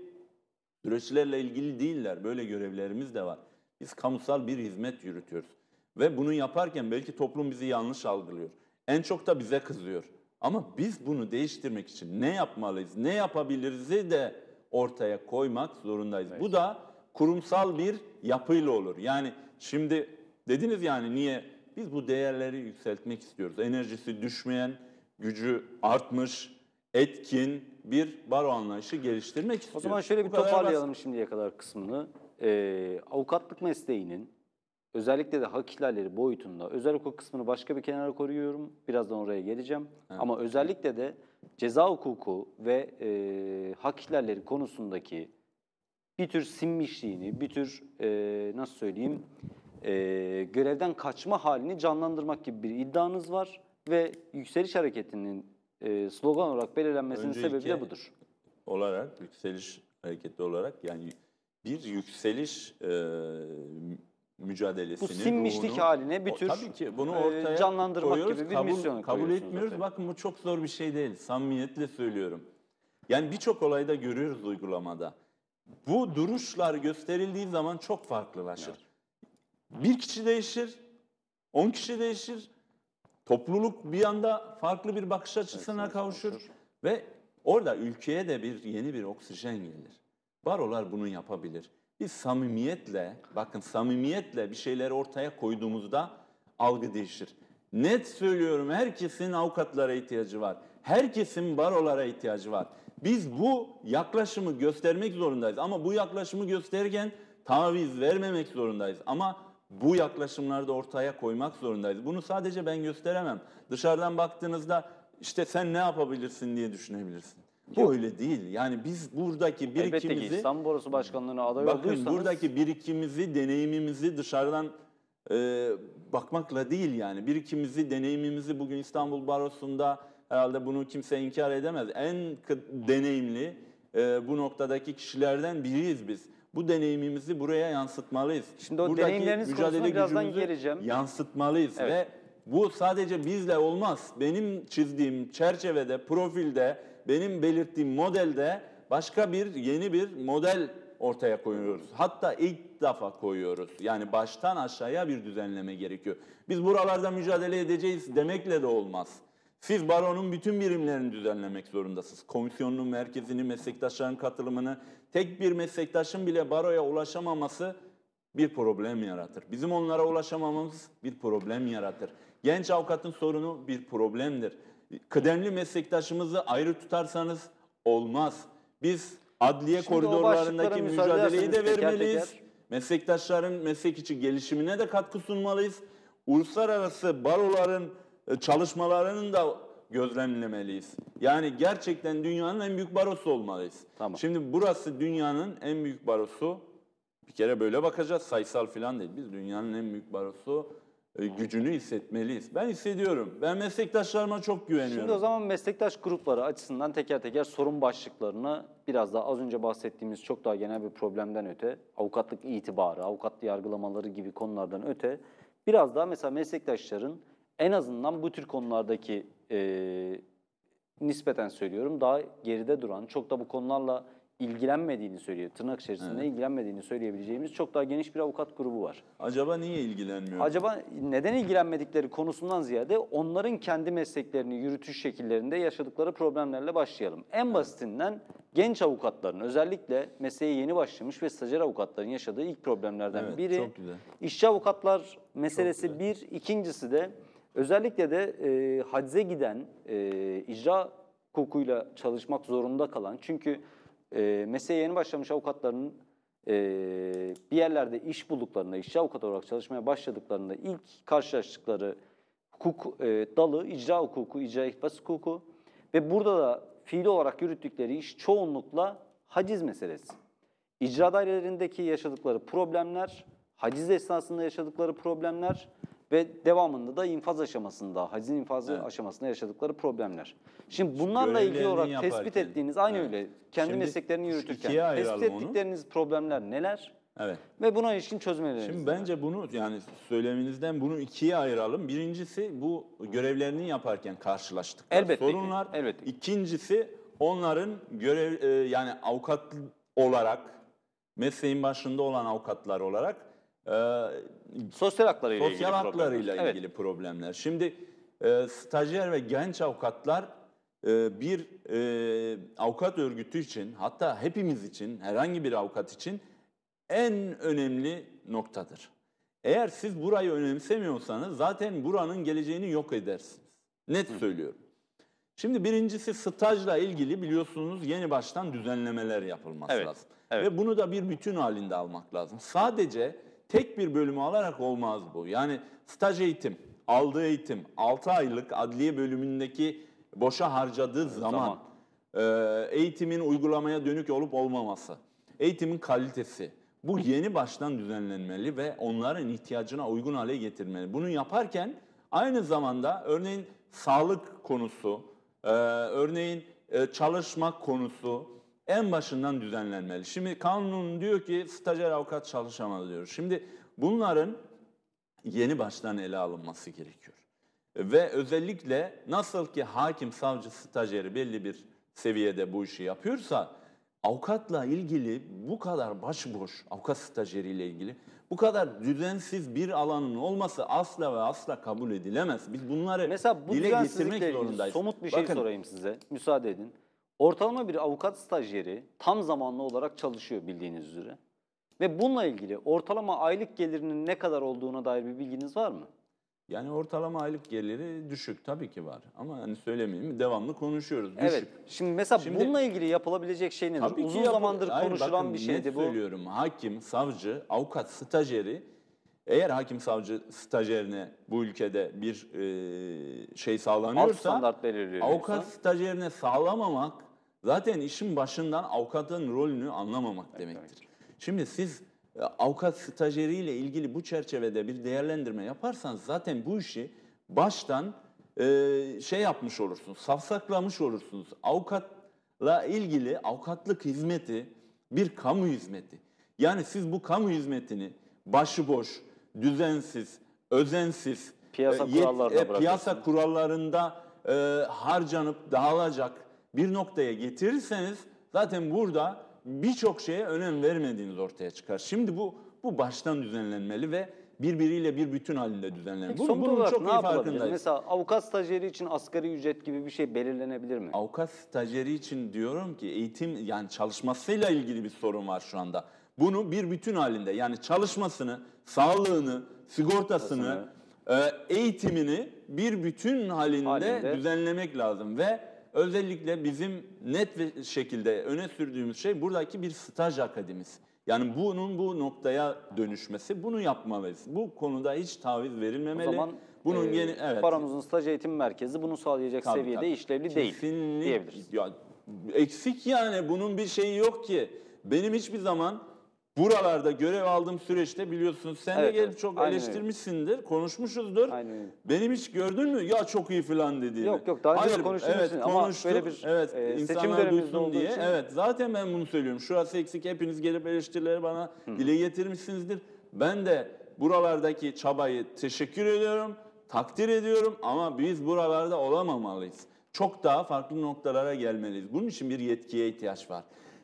süreçlerle ilgili değiller. Böyle görevlerimiz de var. Biz kamusal bir hizmet yürütüyoruz. Ve bunu yaparken belki toplum bizi yanlış algılıyor. En çok da bize kızıyor. Ama biz bunu değiştirmek için ne yapmalıyız, ne yapabiliriz'i de ortaya koymak zorundayız. Bu da kurumsal bir yapıyla olur. Yani şimdi dediniz yani niye? Biz bu değerleri yükseltmek istiyoruz. Enerjisi düşmeyen, gücü artmış, etkin bir baro anlayışı geliştirmek O istiyoruz. zaman şöyle bir kadar basit. toparlayalım şimdiye kadar kısmını. Ee, avukatlık mesleğinin özellikle de hak ihlalleri boyutunda özel hukuk kısmını başka bir kenara koyuyorum. Birazdan oraya geleceğim. Ama özellikle de ceza hukuku ve e, hak ihlalleri konusundaki bir tür sinmişliğini, bir tür e, nasıl söyleyeyim e, görevden kaçma halini canlandırmak gibi bir iddianız var ve yükseliş hareketinin e, slogan olarak belirlenmesinin Önce sebebi de budur. olarak, yükseliş hareketi olarak yani bir yükseliş e, mücadelesinin Bu sinmişlik ruhunu- haline bir O- tür tabii ki bunu e, ortaya canlandırmak koyuyoruz, gibi bir kabul, misyon kabul etmiyoruz. ortaya. Bakın bu çok zor bir şey değil. Samimiyetle söylüyorum. Yani birçok olayda görüyoruz uygulamada. Bu duruşlar gösterildiği zaman çok farklılaşır. Bir kişi değişir, on kişi değişir. Topluluk bir anda farklı bir bakış açısına Evet, kavuşur. Ve orada ülkeye de bir yeni bir oksijen gelir. Barolar bunu yapabilir. Biz samimiyetle, bakın samimiyetle bir şeyleri ortaya koyduğumuzda algı değişir. Net söylüyorum herkesin avukatlara ihtiyacı var. Herkesin barolara ihtiyacı var. Biz bu yaklaşımı göstermek zorundayız. Ama bu yaklaşımı gösterirken taviz vermemek zorundayız. Ama bu yaklaşımları da ortaya koymak zorundayız. Bunu sadece ben gösteremem. Dışarıdan baktığınızda işte sen ne yapabilirsin diye düşünebilirsin. Bu öyle değil. Yani biz buradaki Elbette ki birikimimizi İstanbul Barosu Başkanlığı'na aday Bakın olduysanız buradaki birikimimizi, deneyimimizi dışarıdan e, bakmakla değil yani. Birikimimizi, deneyimimizi bugün İstanbul Barosu'nda herhalde bunu kimse inkar edemez. En deneyimli e, bu noktadaki kişilerden biriyiz biz. Bu deneyimimizi buraya yansıtmalıyız. Şimdi o Buradaki deneyimleriniz mücadele konusuna birazdan geleceğim. Yansıtmalıyız Evet. ve bu sadece bizle olmaz. Benim çizdiğim çerçevede, profilde, benim belirttiğim modelde başka bir yeni bir model ortaya koyuyoruz. Hatta ilk defa koyuyoruz. Yani baştan aşağıya bir düzenleme gerekiyor. Biz buralarda mücadele edeceğiz demekle de olmaz. Siz baronun bütün birimlerini düzenlemek zorundasınız. Komisyonun merkezini, meslektaşların katılımını, tek bir meslektaşın bile baroya ulaşamaması bir problem yaratır. Bizim onlara ulaşamamamız bir problem yaratır. Genç avukatın sorunu bir problemdir. Kıdemli meslektaşımızı ayrı tutarsanız olmaz. Biz adliye Şimdi koridorlarındaki mücadeleyi de teker vermeliyiz. teker. Meslektaşların meslek içi gelişimine de katkı sunmalıyız. Uluslararası baroların çalışmalarının da gözlemlemeliyiz. Yani gerçekten dünyanın en büyük barosu olmalıyız. Tamam. Şimdi burası dünyanın en büyük barosu. Bir kere böyle bakacağız. Sayısal falan değil. Biz dünyanın en büyük barosu e, gücünü hissetmeliyiz. Ben hissediyorum. Ben meslektaşlarıma çok güveniyorum. Şimdi o zaman meslektaş grupları açısından teker teker sorun başlıklarını biraz daha az önce bahsettiğimiz çok daha genel bir problemden öte, avukatlık itibarı, avukatlı yargılamaları gibi konulardan öte biraz daha mesela meslektaşların en azından bu tür konulardaki e, nispeten söylüyorum daha geride duran, çok da bu konularla ilgilenmediğini söylüyor, tırnak içerisinde ilgilenmediğini söyleyebileceğimiz çok daha geniş bir avukat grubu var. Acaba niye ilgilenmiyor? Acaba neden ilgilenmedikleri konusundan ziyade onların kendi mesleklerini yürütüş şekillerinde yaşadıkları problemlerle başlayalım. En basitinden genç avukatların özellikle mesleğe yeni başlamış ve stajyer avukatların yaşadığı ilk problemlerden Evet, biri işçi avukatlar meselesi bir. İkincisi de özellikle de e, hacize giden e, icra hukukuyla çalışmak zorunda kalan çünkü e, mesleğe yeni başlamış avukatların e, bir yerlerde iş bulduklarında, işçi avukat olarak çalışmaya başladıklarında ilk karşılaştıkları hukuk e, dalı icra hukuku, icra ihbas hukuku ve burada da fiili olarak yürüttükleri iş çoğunlukla haciz meselesi. İcra dairelerindeki yaşadıkları problemler, haciz esnasında yaşadıkları problemler ve devamında da infaz aşamasında, hacizin infazı Evet. aşamasında yaşadıkları problemler. Şimdi bunlarla ilgili olarak tespit yaparken, ettiğiniz, aynı evet. öyle, kendi Şimdi mesleklerini yürütürken tespit ayıralım onu. ettikleriniz problemler neler Evet. ve buna ilişkin çözüm önerileriniz Şimdi neler? bence bunu yani söyleminizden bunu ikiye ayıralım. Birincisi bu görevlerini yaparken karşılaştıkları Elbette ki, sorunlar. elbette ki. İkincisi onların görev e, yani avukat olarak mesleğin başında olan avukatlar olarak e, Sosyal haklarıyla ilgili sosyal haklarıyla problemler. ilgili problemler. Şimdi e, stajyer ve genç avukatlar e, bir e, avukat örgütü için hatta hepimiz için herhangi bir avukat için en önemli noktadır. Eğer siz burayı önemsemiyorsanız zaten buranın geleceğini yok edersiniz. Net söylüyorum. Şimdi birincisi stajla ilgili biliyorsunuz yeni baştan düzenlemeler yapılması Evet, lazım. evet. Ve bunu da bir bütün halinde almak lazım. Sadece tek bir bölümü alarak olmaz bu. Yani staj eğitim, aldığı eğitim, 6 aylık adliye bölümündeki boşa harcadığı zaman, zaman. e, eğitimin uygulamaya dönük olup olmaması. eğitimin kalitesi. Bu yeni baştan düzenlenmeli ve onların ihtiyacına uygun hale getirmeli. Bunu yaparken aynı zamanda örneğin sağlık konusu, e, örneğin e, çalışmak konusu en başından düzenlenmeli. Şimdi kanun diyor ki stajyer avukat çalışamaz diyor. Şimdi bunların yeni baştan ele alınması gerekiyor. Ve özellikle nasıl ki hakim, savcı, stajyeri belli bir seviyede bu işi yapıyorsa avukatla ilgili bu kadar başıboş, avukat stajyeriyle ilgili bu kadar düzensiz bir alanın olması asla ve asla kabul edilemez. Biz bunları Mesela bu dile getirmek zorundayız. somut bir şey Bakın, sorayım size. Müsaade edin. Ortalama bir avukat stajyeri tam zamanlı olarak çalışıyor bildiğiniz üzere. Ve bununla ilgili ortalama aylık gelirinin ne kadar olduğuna dair bir bilginiz var mı? Yani ortalama aylık geliri düşük tabii ki var. Ama hani söylemeyeyim devamlı konuşuyoruz. Düşük. Evet. Şimdi mesela Şimdi- bununla ilgili yapılabilecek şey nedir? Tabii Uzun yapıl- zamandır Hayır, konuşulan bakın, bir net şeydi bu. söylüyorum. Hakim, savcı, avukat, stajyeri eğer hakim savcı stajyerine bu ülkede bir e, şey Alt sağlanıyorsa standart belirliyor. avukat stajyerine sağlamamak zaten işin başından avukatın rolünü anlamamak demektir. Şimdi siz e, avukat stajyeriyle ilgili bu çerçevede bir değerlendirme yaparsanız zaten bu işi baştan e, şey yapmış olursunuz, safsaklamış olursunuz. Avukatla ilgili avukatlık hizmeti bir kamu hizmeti. Yani siz bu kamu hizmetini başıboş, düzensiz, özensiz, Piyasa e, yet- kurallarına e, piyasa kurallarında e, harcanıp dağılacak bir noktaya getirirseniz zaten burada birçok şeye önem vermediğiniz ortaya çıkar. Şimdi bu bu baştan düzenlenmeli ve birbiriyle bir bütün halinde düzenlenmeli. Peki Bunu- somut bunun olarak çok ne iyi farkındayız. Mesela avukat stajyeri için asgari ücret gibi bir şey belirlenebilir mi? Avukat stajyeri için diyorum ki eğitim yani çalışmasıyla ilgili bir sorun var şu anda. Bunu bir bütün halinde yani çalışmasını, sağlığını, sigortasını, e, eğitimini bir bütün halinde, Halinde. düzenlemek lazım ve özellikle bizim net bir şekilde öne sürdüğümüz şey buradaki bir staj akademisi. Yani bunun bu noktaya dönüşmesi, bunu yapmalıyız. Bu konuda hiç taviz O verilmemeli. zaman bunun e, yeni evet. paramızın staj eğitim merkezi bunu sağlayacak Tabii, seviyede tabii. işlevli değil Kesinlik- diyebiliriz. Ya, eksik yani bunun bir şeyi yok ki. Benim hiçbir zaman buralarda görev aldığım süreçte biliyorsunuz sen Evet, de gelip evet. çok Aynen öyle. eleştirmişsindir, konuşmuşuzdur. Aynen öyle. Benim hiç gördün mü ya çok iyi falan dediğini. Yok, yok, daha önce de konuştuğumuz evet, için ama konuştuk. böyle bir, evet, e, seçim insanlar dönemimizde duysun olduğu diye. için- Evet zaten ben bunu söylüyorum. Şurası eksik hepiniz gelip eleştirileri bana dile getirmişsinizdir. Ben de buralardaki çabayı teşekkür ediyorum, takdir ediyorum ama biz buralarda olamamalıyız. Çok daha farklı noktalara gelmeliyiz. Bunun için bir yetkiye ihtiyaç var.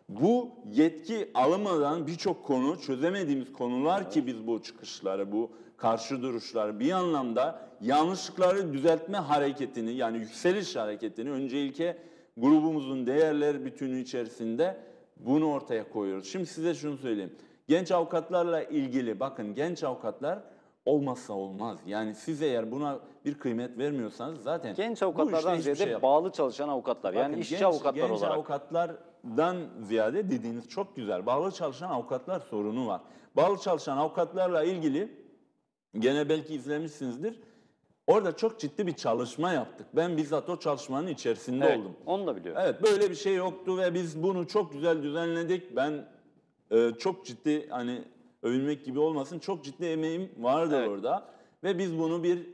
Bu yetki alınmadan birçok konu çözemediğimiz konular ki biz bu çıkışları, bu karşı duruşları bir anlamda yanlışlıkları düzeltme hareketini yani yükseliş hareketini önce ilke grubumuzun değerler bütünü içerisinde bunu ortaya koyuyoruz. Şimdi size şunu söyleyeyim. Genç avukatlarla ilgili bakın genç avukatlar olmazsa olmaz. Yani siz eğer buna bir kıymet vermiyorsanız zaten Genç avukatlardan ziyade şey bağlı çalışan avukatlar yani Bakın, işçi genç- avukatlar genç olarak. avukatlardan ziyade dediğiniz çok güzel. Bağlı çalışan avukatlar sorunu var. Bağlı çalışan avukatlarla ilgili gene belki izlemişsinizdir. Orada çok ciddi bir çalışma yaptık. Ben bizzat o çalışmanın içerisinde Evet, oldum. onu da biliyorum. Evet böyle bir şey yoktu ve biz bunu çok güzel düzenledik. Ben e, çok ciddi hani övünmek gibi olmasın çok ciddi emeğim vardı Evet. orada. Ve biz bunu bir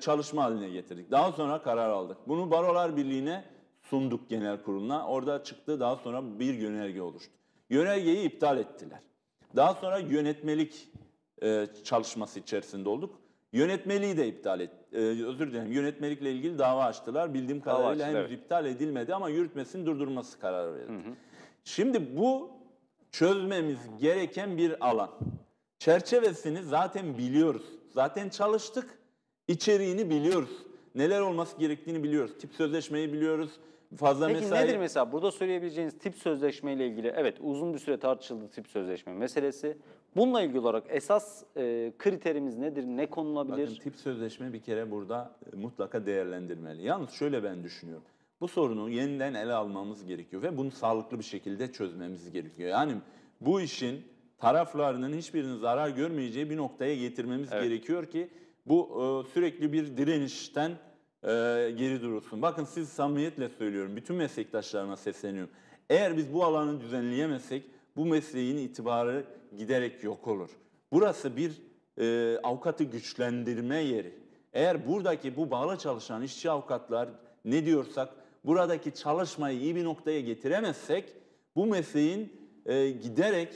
çalışma haline getirdik. Daha sonra karar aldık. Bunu Barolar Birliği'ne sunduk genel kuruluna. Orada çıktı daha sonra bir yönerge oluştu. Yönergeyi iptal ettiler. Daha sonra yönetmelik e, çalışması içerisinde olduk. Yönetmeliği de iptal et. e, özür dilerim. Yönetmelikle ilgili dava açtılar. Bildiğim Dava kadarıyla henüz evet. iptal edilmedi ama yürütmesini durdurması kararı verildi. Şimdi bu çözmemiz gereken bir alan. Çerçevesini zaten biliyoruz. Zaten çalıştık. İçeriğini biliyoruz. Neler olması gerektiğini biliyoruz. Tip sözleşmeyi biliyoruz. Fazla Peki mesai nedir mesela burada söyleyebileceğiniz tip sözleşme ile ilgili evet uzun bir süre tartışıldı tip sözleşme meselesi. Bununla ilgili olarak esas e, kriterimiz nedir? Ne konulabilir? Bakın tip sözleşme bir kere burada e, mutlaka değerlendirmeli. Yalnız şöyle ben düşünüyorum. Bu sorunu yeniden ele almamız gerekiyor ve bunu sağlıklı bir şekilde çözmemiz gerekiyor. Yani bu işin taraflarının hiçbirinin zarar görmeyeceği bir noktaya getirmemiz Evet. gerekiyor ki bu e, sürekli bir direnişten e, geri durulsun. Bakın siz samimiyetle söylüyorum. Bütün meslektaşlarıma sesleniyorum. Eğer biz bu alanı düzenleyemezsek bu mesleğin itibarı giderek yok olur. Burası bir e, avukatı güçlendirme yeri. Eğer buradaki bu bağlı çalışan işçi avukatlar ne diyorsak buradaki çalışmayı iyi bir noktaya getiremezsek bu mesleğin e, giderek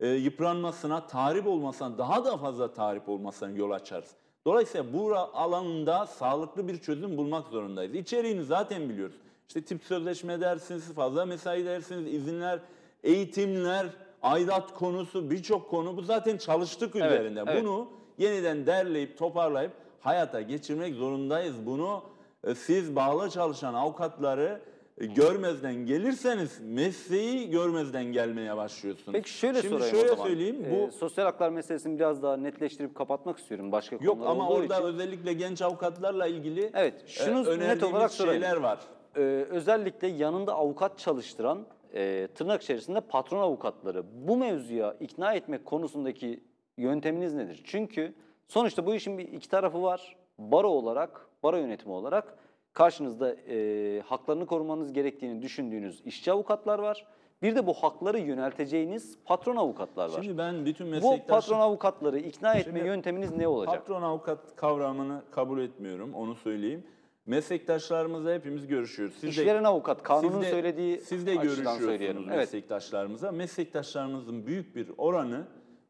e, yıpranmasına, tahrip olmasına, daha da fazla tahrip olmasına yol açarız. Dolayısıyla bu alanda sağlıklı bir çözüm bulmak zorundayız. İçeriğini zaten biliyoruz. İşte tip sözleşme dersiniz, fazla mesai dersiniz, izinler, eğitimler, aidat konusu, birçok konu bu zaten çalıştık Evet, üzerinde. evet. Bunu yeniden derleyip toparlayıp hayata geçirmek zorundayız. Bunu e, siz bağlı çalışan avukatları görmezden gelirseniz mesleği görmezden gelmeye başlıyorsunuz. Peki şöyle Şimdi sorayım şöyle o zaman. söyleyeyim. Ee, Bu sosyal haklar meselesini biraz daha netleştirip kapatmak istiyorum başka yok konular ama olduğu orada için. özellikle genç avukatlarla ilgili Evet, şunu e, net olarak sorayım. şeyler var. Ee, özellikle yanında avukat çalıştıran e, tırnak içerisinde patron avukatları bu mevzuya ikna etmek konusundaki yönteminiz nedir? Çünkü sonuçta bu işin bir iki tarafı var. Baro olarak, baro yönetimi olarak karşınızda e, haklarını korumanız gerektiğini düşündüğünüz işçi avukatlar var. Bir de bu hakları yönelteceğiniz patron avukatlar var. Şimdi ben bütün bu meslektaşım... patron avukatları ikna etme Şimdi yönteminiz ne olacak? Patron avukat kavramını kabul etmiyorum, onu söyleyeyim. Meslektaşlarımızla hepimiz görüşüyoruz. Siz de- İşveren avukat, kanunun siz de- söylediği Siz de görüşüyorsunuz söyleyelim. Evet. meslektaşlarımıza. Meslektaşlarımızın büyük bir oranı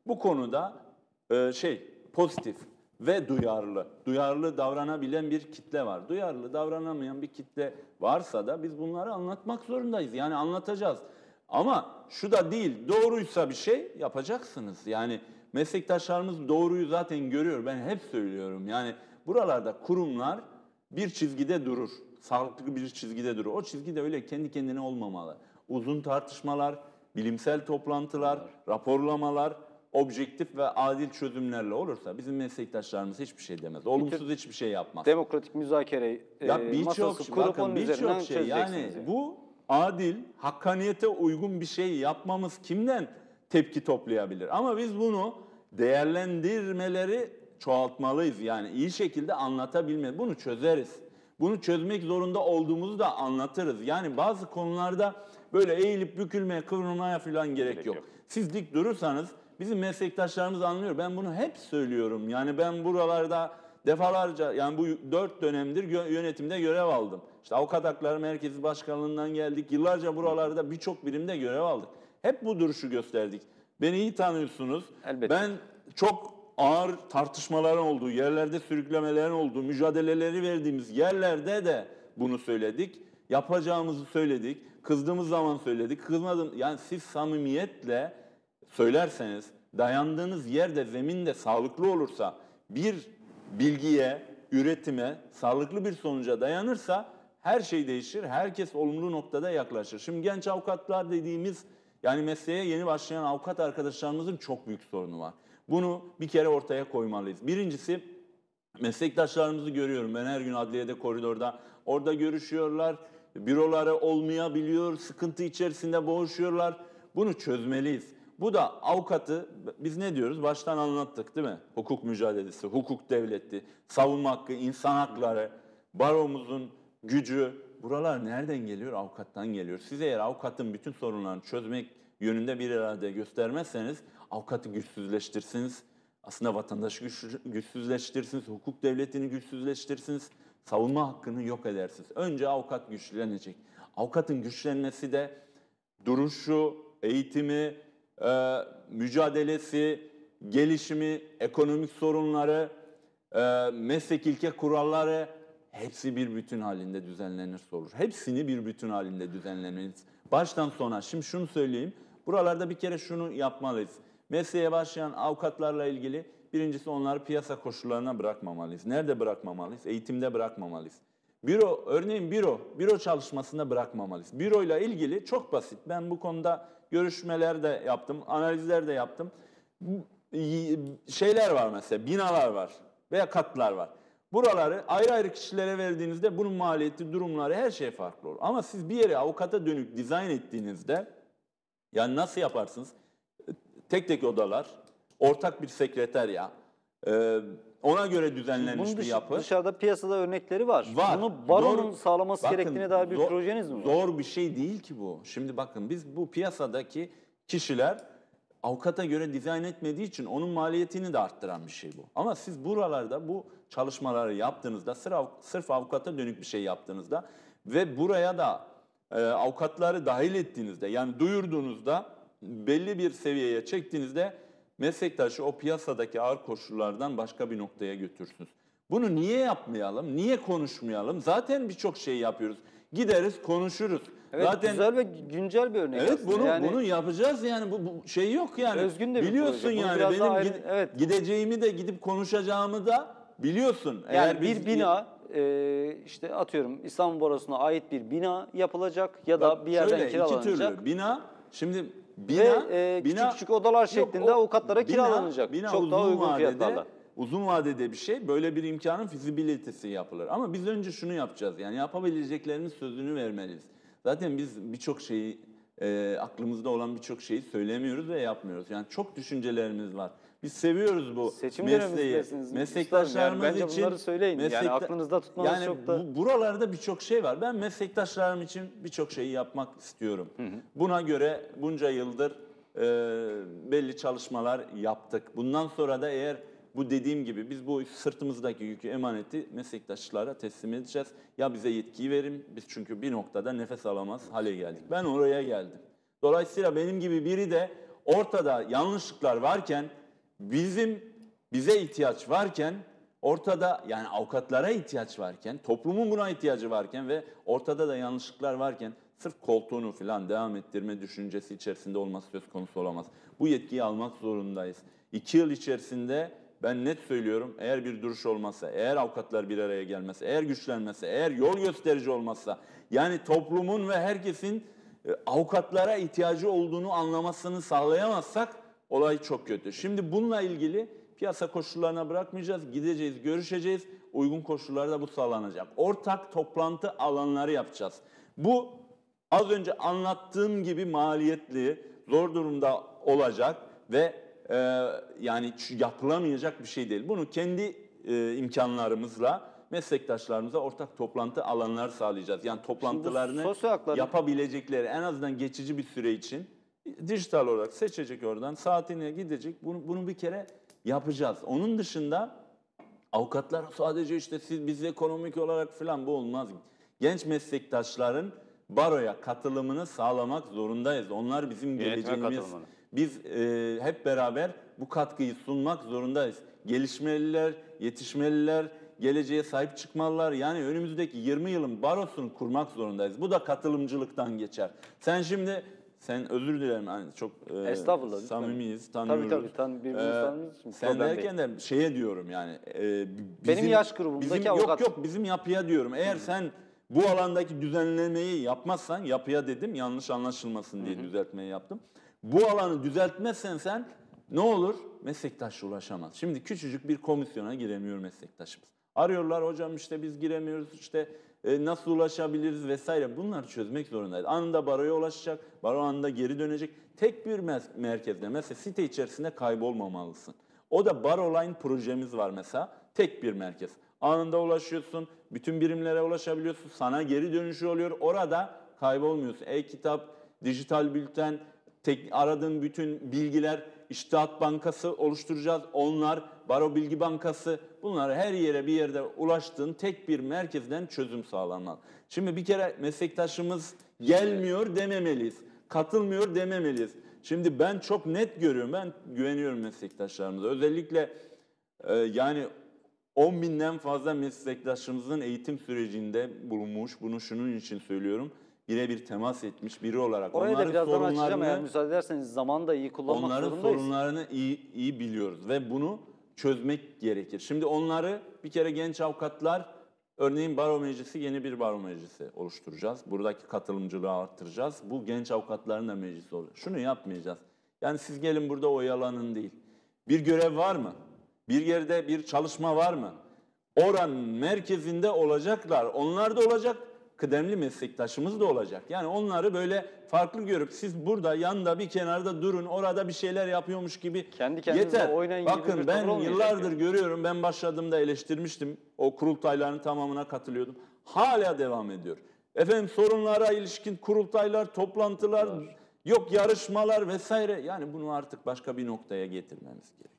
bu konuda e, şey pozitif ve duyarlı. Duyarlı davranabilen bir kitle var. Duyarlı davranamayan bir kitle varsa da biz bunları anlatmak zorundayız. Yani anlatacağız. Ama şu da değil, doğruysa bir şey yapacaksınız. Yani meslektaşlarımız doğruyu zaten görüyor. Ben hep söylüyorum. Yani buralarda kurumlar bir çizgide durur. Sağlıklı bir çizgide durur. O çizgi de öyle kendi kendine olmamalı. Uzun tartışmalar, bilimsel toplantılar, raporlamalar, objektif ve adil çözümlerle olursa bizim meslektaşlarımız hiçbir şey demez. Olumsuz hiçbir şey yapmaz. Demokratik müzakere Ya e, masası kurup bakın onun üzerinden şey yani yani. bu adil, hakkaniyete uygun bir şey yapmamız kimden tepki toplayabilir? Ama biz bunu değerlendirmeleri çoğaltmalıyız. Yani iyi şekilde anlatabilme. Bunu çözeriz. Bunu çözmek zorunda olduğumuzu da anlatırız. Yani bazı konularda böyle eğilip bükülmeye, kıvrılmaya falan gerek, Gerek yok. yok. Siz dik durursanız bizim meslektaşlarımız anlıyor. Ben bunu hep söylüyorum. Yani ben buralarda defalarca yani bu dört dönemdir yönetimde görev aldım. İşte Avukat Hakları Merkezi Başkanlığından geldik. Yıllarca buralarda birçok birimde görev aldık. Hep bu duruşu gösterdik. Beni iyi tanıyorsunuz. Elbette. Ben çok ağır tartışmaların olduğu, yerlerde sürüklemelerin olduğu, mücadeleleri verdiğimiz yerlerde de bunu söyledik. Yapacağımızı söyledik. Kızdığımız zaman söyledik. Kızmadım. Yani siz samimiyetle söylerseniz, dayandığınız yerde, zeminde sağlıklı olursa, bir bilgiye, üretime, sağlıklı bir sonuca dayanırsa her şey değişir. Herkes olumlu noktada yaklaşır. Şimdi genç avukatlar dediğimiz yani mesleğe yeni başlayan avukat arkadaşlarımızın çok büyük sorunu var. Bunu bir kere ortaya koymalıyız. Birincisi meslektaşlarımızı görüyorum. Ben her gün adliyede, koridorda orada görüşüyorlar. Büroları olmayabiliyor, sıkıntı içerisinde boğuşuyorlar. Bunu çözmeliyiz. Bu da avukatı, biz ne diyoruz? Baştan anlattık değil mi? Hukuk mücadelesi, hukuk devleti, savunma hakkı, insan hakları, baromuzun gücü. Buralar nereden geliyor? Avukattan geliyor. Siz eğer avukatın bütün sorunlarını çözmek yönünde bir irade göstermezseniz avukatı güçsüzleştirsiniz. Aslında vatandaşı güç- güçsüzleştirirsiniz, hukuk devletini güçsüzleştirirsiniz, savunma hakkını yok edersiniz. Önce avukat güçlenecek. Avukatın güçlenmesi de duruşu, eğitimi, e, mücadelesi, gelişimi, ekonomik sorunları, e, meslek ilke kuralları hepsi bir bütün halinde düzenlenirse olur. Hepsini bir bütün halinde düzenlemeliyiz. Baştan sona. Şimdi şunu söyleyeyim. Buralarda bir kere şunu yapmalıyız. Mesleğe başlayan avukatlarla ilgili birincisi onları piyasa koşullarına bırakmamalıyız. Nerede bırakmamalıyız? Eğitimde bırakmamalıyız. Büro, örneğin büro, büro çalışmasında bırakmamalıyız. Büroyla ilgili çok basit. Ben bu konuda görüşmeler de yaptım, analizler de yaptım. Şeyler var mesela, binalar var veya katlar var. Buraları ayrı ayrı kişilere verdiğinizde bunun maliyeti, durumları her şey farklı olur. Ama siz bir yere avukata dönük dizayn ettiğinizde yani nasıl yaparsınız? Tek tek odalar, ortak bir sekreterya, e, ona göre düzenlenmiş Bunun bir yapı. dışarıda piyasada örnekleri var. Var. Bunu baronun Zor- sağlaması bakın, gerektiğine dair bir zor- projeniz mi var? Zor bir şey değil ki bu. Şimdi bakın biz bu piyasadaki kişiler avukata göre dizayn etmediği için onun maliyetini de arttıran bir şey bu. Ama siz buralarda bu çalışmaları yaptığınızda sırf, av- sırf avukata dönük bir şey yaptığınızda ve buraya da e, avukatları dahil ettiğinizde yani duyurduğunuzda belli bir seviyeye çektiğinizde meslektaşı o piyasadaki ağır koşullardan başka bir noktaya götürürsünüz. Bunu niye yapmayalım? Niye konuşmayalım? Zaten birçok şey yapıyoruz. Gideriz konuşuruz. Evet Zaten güzel ve güncel bir örnek Evet bunu yani, bunu yapacağız yani bu, bu şey yok yani. Özgün de Biliyorsun yani benim ayrı- gide- evet. gideceğimi de gidip konuşacağımı da biliyorsun. Yani Eğer bir biz- bina e, işte atıyorum İstanbul Borusu'na ait bir bina yapılacak ya da Bak bir yerden şöyle, iki kiralanacak. türlü. Bina şimdi bina, Ve, e, küçük bina- küçük odalar şeklinde avukatlara kiralanacak. Bina Çok daha uygun vadede- fiyatlarla. Uzun vadede bir şey. Böyle bir imkanın fizibilitesi yapılır. Ama biz önce şunu yapacağız. Yani yapabileceklerinin sözünü vermeliyiz. Zaten biz birçok şeyi e, aklımızda olan birçok şeyi söylemiyoruz ve yapmıyoruz. Yani çok düşüncelerimiz var. Biz seviyoruz bu Seçim mesleği. Meslektaşlarımız Yani bence için bunları söyleyin. Yani meslekta- aklınızda tutmanız yani çok da- bu- buralarda birçok şey var. Ben meslektaşlarım için birçok şeyi yapmak istiyorum. Buna göre bunca yıldır e, belli çalışmalar yaptık. Bundan sonra da eğer bu dediğim gibi biz bu sırtımızdaki yükü emaneti meslektaşlara teslim edeceğiz. Ya bize yetkiyi verin. Biz çünkü bir noktada nefes alamaz hale geldik. Ben oraya geldim. Dolayısıyla benim gibi biri de ortada yanlışlıklar varken bizim bize ihtiyaç varken ortada yani avukatlara ihtiyaç varken toplumun buna ihtiyacı varken ve ortada da yanlışlıklar varken sırf koltuğunu falan devam ettirme düşüncesi içerisinde olması söz konusu olamaz. Bu yetkiyi almak zorundayız. İki yıl içerisinde ben net söylüyorum eğer bir duruş olmazsa, eğer avukatlar bir araya gelmezse, eğer güçlenmezse, eğer yol gösterici olmazsa yani toplumun ve herkesin e, avukatlara ihtiyacı olduğunu anlamasını sağlayamazsak olay çok kötü. Şimdi bununla ilgili piyasa koşullarına bırakmayacağız. Gideceğiz, görüşeceğiz. Uygun koşullarda bu sağlanacak. Ortak toplantı alanları yapacağız. Bu az önce anlattığım gibi maliyetli, zor durumda olacak ve e, yani yapılamayacak bir şey değil. Bunu kendi e, imkanlarımızla meslektaşlarımıza ortak toplantı alanlar sağlayacağız. Yani toplantılarını yapabilecekleri en azından geçici bir süre için dijital olarak seçecek oradan saatine gidecek. Bunu, bunu bir kere yapacağız. Onun dışında avukatlar sadece işte siz biz ekonomik olarak falan bu olmaz. Genç meslektaşların baroya katılımını sağlamak zorundayız. Onlar bizim Yönetime geleceğimiz. Biz e, hep beraber bu katkıyı sunmak zorundayız. Gelişmeliler, yetişmeliler, geleceğe sahip çıkmalılar. Yani önümüzdeki 20 yılın barosunu kurmak zorundayız. Bu da katılımcılıktan geçer. Sen şimdi sen özür dilerim hani çok e, Estağfurullah, lütfen. samimiyiz, Tabii tanıyoruz. tabii tan birbirimizi Ee, tanıyoruz için Sen problem derken de şeye diyorum yani. e, Benim yaş grubumdaki bizim, avukat- Yok yok bizim yapıya diyorum. Eğer sen bu alandaki düzenlemeyi yapmazsan, yapıya dedim yanlış anlaşılmasın diye düzeltmeyi yaptım. Bu alanı düzeltmezsen sen ne olur? Meslektaş ulaşamaz. Şimdi küçücük bir komisyona giremiyor meslektaşımız. Arıyorlar hocam işte biz giremiyoruz işte e, nasıl ulaşabiliriz vesaire. Bunları çözmek zorundayız. Anında baroya ulaşacak, baro anında geri dönecek. Tek bir mes- merkezde mesela site içerisinde kaybolmamalısın. O da Baroline projemiz var mesela. Tek bir merkez. Anında ulaşıyorsun, bütün birimlere ulaşabiliyorsun. Sana geri dönüşü oluyor. Orada kaybolmuyorsun. E-kitap, dijital bülten, tek, aradığın bütün bilgiler, İştihat Bankası oluşturacağız. Onlar, Baro Bilgi Bankası, bunları her yere bir yerde ulaştığın tek bir merkezden çözüm sağlanmalı. Şimdi bir kere meslektaşımız gelmiyor dememeliyiz. Katılmıyor dememeliyiz. Şimdi ben çok net görüyorum. Ben güveniyorum meslektaşlarımıza. Özellikle e, yani 10 binden fazla meslektaşımızın eğitim sürecinde bulunmuş. Bunu şunun için söylüyorum. Birebir temas etmiş biri olarak. Oraya da onların birazdan açacağım sorunlarını- eğer müsaade ederseniz zaman da iyi kullanmak Onların zorundayız. sorunlarını iyi iyi biliyoruz ve bunu çözmek gerekir. Şimdi onları bir kere genç avukatlar örneğin baro meclisi yeni bir baro meclisi oluşturacağız. Buradaki katılımcılığı arttıracağız. Bu genç avukatların da meclisi olur. Şunu yapmayacağız. Yani siz gelin burada oyalanın değil. Bir görev var mı? Bir yerde bir çalışma var mı? Oranın merkezinde olacaklar. Onlar da olacak kıdemli meslektaşımız da olacak. Yani onları böyle farklı görüp siz burada yanda bir kenarda durun orada bir şeyler yapıyormuş gibi Kendi kendinize yeter. oynayın gibi Bakın bir ben olmayacak yıllardır yani. görüyorum ben başladığımda eleştirmiştim. O kurultayların tamamına katılıyordum. Hala devam ediyor. Efendim sorunlara ilişkin kurultaylar, toplantılar yok yarışmalar vesaire. Yani bunu artık başka bir noktaya getirmemiz gerekiyor.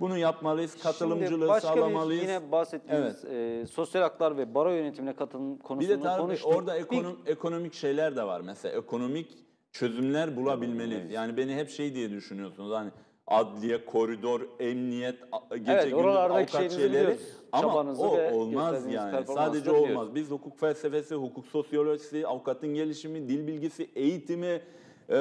Bunu yapmalıyız, katılımcılığı Şimdi başka sağlamalıyız. bir yine bahsettiğimiz e, sosyal haklar ve baro yönetimine katılım Bir konusunu de tabii konuştuk. orada Bir- ekonom, ekonomik şeyler de var. Mesela ekonomik çözümler bulabilmeliyiz. Yani beni hep şey diye düşünüyorsunuz hani adliye, koridor, emniyet, gece Evet, gündüz avukat şeyleri. Ama Çabanızı o olmaz yani. Sadece biliyoruz. olmaz. Biz hukuk felsefesi, hukuk sosyolojisi, avukatın gelişimi, dil bilgisi, eğitimi, e,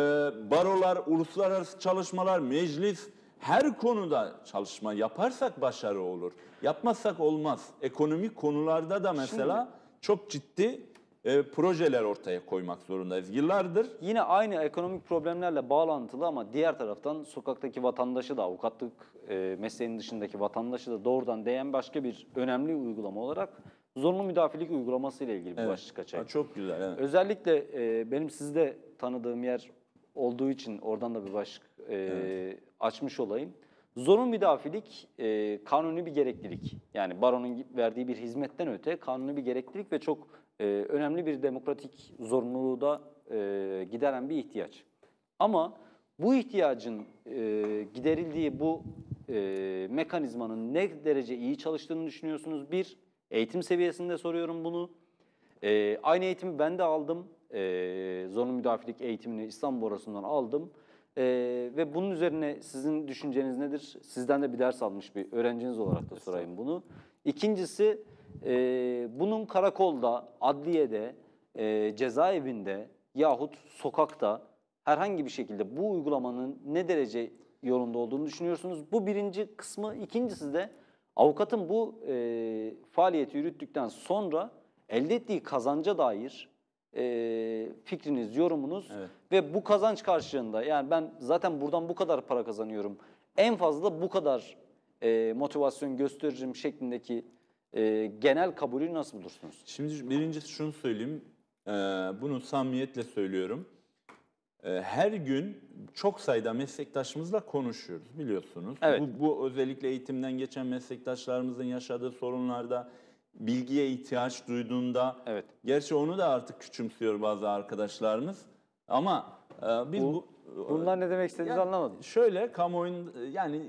barolar, uluslararası çalışmalar, meclis her konuda çalışma yaparsak başarı olur. Yapmazsak olmaz. Ekonomik konularda da mesela çok ciddi e, projeler ortaya koymak zorundayız. Yıllardır Yine aynı ekonomik problemlerle bağlantılı ama diğer taraftan sokaktaki vatandaşı da avukatlık e, mesleğinin dışındaki vatandaşı da doğrudan değen başka bir önemli uygulama olarak zorunlu müdafilik uygulaması ile ilgili bir Evet. başlık açayım. Ha, çok güzel. Evet. Özellikle e, benim sizde tanıdığım yer olduğu için oradan da bir başlık e, açmış olayım. Zorunlu müdafilik e, kanuni bir gereklilik. Yani baronun verdiği bir hizmetten öte kanuni bir gereklilik ve çok e, önemli bir demokratik zorunluluğu da e, gideren bir ihtiyaç. Ama bu ihtiyacın e, giderildiği bu e, mekanizmanın ne derece iyi çalıştığını düşünüyorsunuz? Bir, eğitim seviyesinde soruyorum bunu. Ee, aynı eğitimi ben de aldım. Ee, zorunlu müdafilik eğitimini İstanbul Borosu'ndan aldım. Ee, ve bunun üzerine sizin düşünceniz nedir? Sizden de bir ders almış bir öğrenciniz olarak da sorayım bunu. İkincisi, e, bunun karakolda, adliyede, e, cezaevinde yahut sokakta herhangi bir şekilde bu uygulamanın ne derece yolunda olduğunu düşünüyorsunuz? Bu birinci kısmı. İkincisi de avukatın bu e, faaliyeti yürüttükten sonra elde ettiği kazanca dair e, fikriniz, yorumunuz Evet. ve bu kazanç karşılığında yani ben zaten buradan bu kadar para kazanıyorum. En fazla bu kadar e, motivasyon gösteririm şeklindeki e, genel kabulü nasıl bulursunuz? Şimdi birincisi şunu söyleyeyim. Ee, bunu samimiyetle söylüyorum. Ee, her gün çok sayıda meslektaşımızla konuşuyoruz biliyorsunuz. Evet. Bu, bu özellikle eğitimden geçen meslektaşlarımızın yaşadığı sorunlarda bilgiye ihtiyaç duyduğunda Evet. gerçi onu da artık küçümsüyor bazı arkadaşlarımız ama e, biz bu, Bunlar ne demek istediğinizi Yani anlamadım. Şöyle kamuoyun yani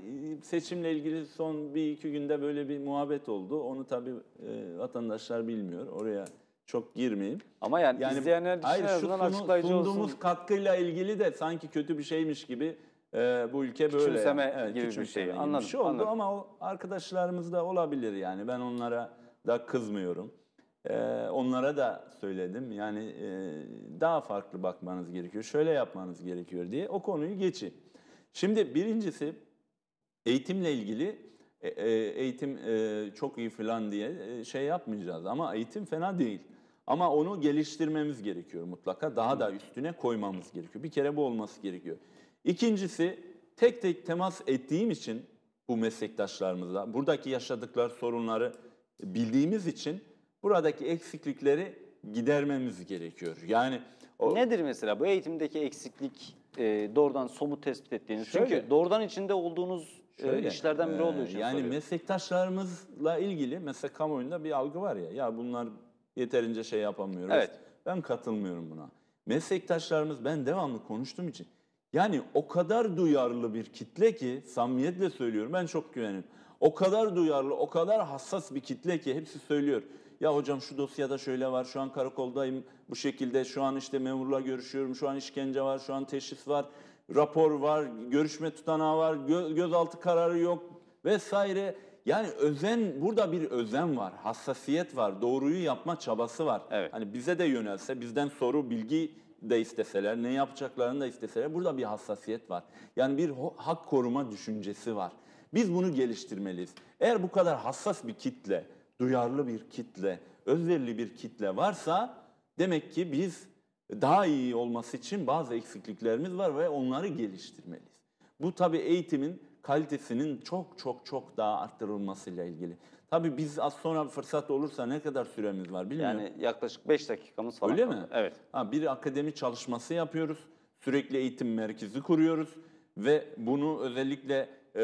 seçimle ilgili son bir iki günde böyle bir muhabbet oldu. Onu tabii e, vatandaşlar bilmiyor. Oraya çok girmeyeyim. Ama yani, Yani izleyenler hayır şu sunu- açıklayıcı sunduğumuz olsun. katkıyla ilgili de sanki kötü bir şeymiş gibi e, bu ülke böyle. Küçümseme gibi bir şey. gibi Anladım, şey oldu anladım. ama o arkadaşlarımız da olabilir yani. Ben onlara da kızmıyorum. E, onlara da söyledim. Yani e, daha farklı bakmanız gerekiyor. Şöyle yapmanız gerekiyor diye. O konuyu geçin. Şimdi birincisi eğitimle ilgili e, e, eğitim çok iyi falan diye şey yapmayacağız ama eğitim fena değil. Ama onu geliştirmemiz gerekiyor mutlaka. Daha da üstüne koymamız gerekiyor. Bir kere bu olması gerekiyor. İkincisi tek tek temas ettiğim için bu meslektaşlarımızla buradaki yaşadıkları sorunları bildiğimiz için buradaki eksiklikleri gidermemiz gerekiyor. Yani o, Nedir mesela bu eğitimdeki eksiklik e, doğrudan somut tespit ettiğiniz? Çünkü Şöyle. doğrudan içinde olduğunuz e, Şöyle, işlerden biri e, olduğu için Yani soruyorum. meslektaşlarımızla ilgili mesela kamuoyunda bir algı var ya, ya bunlar yeterince şey yapamıyoruz. Evet. Ben katılmıyorum buna. Meslektaşlarımız ben devamlı konuştuğum için yani o kadar duyarlı bir kitle ki samimiyetle söylüyorum ben çok güvenirim. O kadar duyarlı, o kadar hassas bir kitle ki hepsi söylüyor. Ya hocam şu dosyada şöyle var, şu an karakoldayım bu şekilde, şu an işte memurla görüşüyorum, şu an işkence var, şu an teşhis var, rapor var, görüşme tutanağı var, gö- gözaltı kararı yok vesaire. Yani özen, burada bir özen var, hassasiyet var, doğruyu yapma çabası var. Evet. Hani bize de yönelse, bizden soru, bilgi de isteseler, ne yapacaklarını da isteseler burada bir hassasiyet var. Yani bir hak koruma düşüncesi var. Biz bunu geliştirmeliyiz. Eğer bu kadar hassas bir kitle, duyarlı bir kitle, özverili bir kitle varsa demek ki biz daha iyi olması için bazı eksikliklerimiz var ve onları geliştirmeliyiz. Bu tabii eğitimin kalitesinin çok çok çok daha arttırılmasıyla ilgili. Tabii biz az sonra fırsat olursa ne kadar süremiz var bilmiyorum. Yani yaklaşık 5 dakikamız falan. Öyle kaldı. mi? Evet. Ha, bir akademi çalışması yapıyoruz. Sürekli eğitim merkezi kuruyoruz. Ve bunu özellikle e,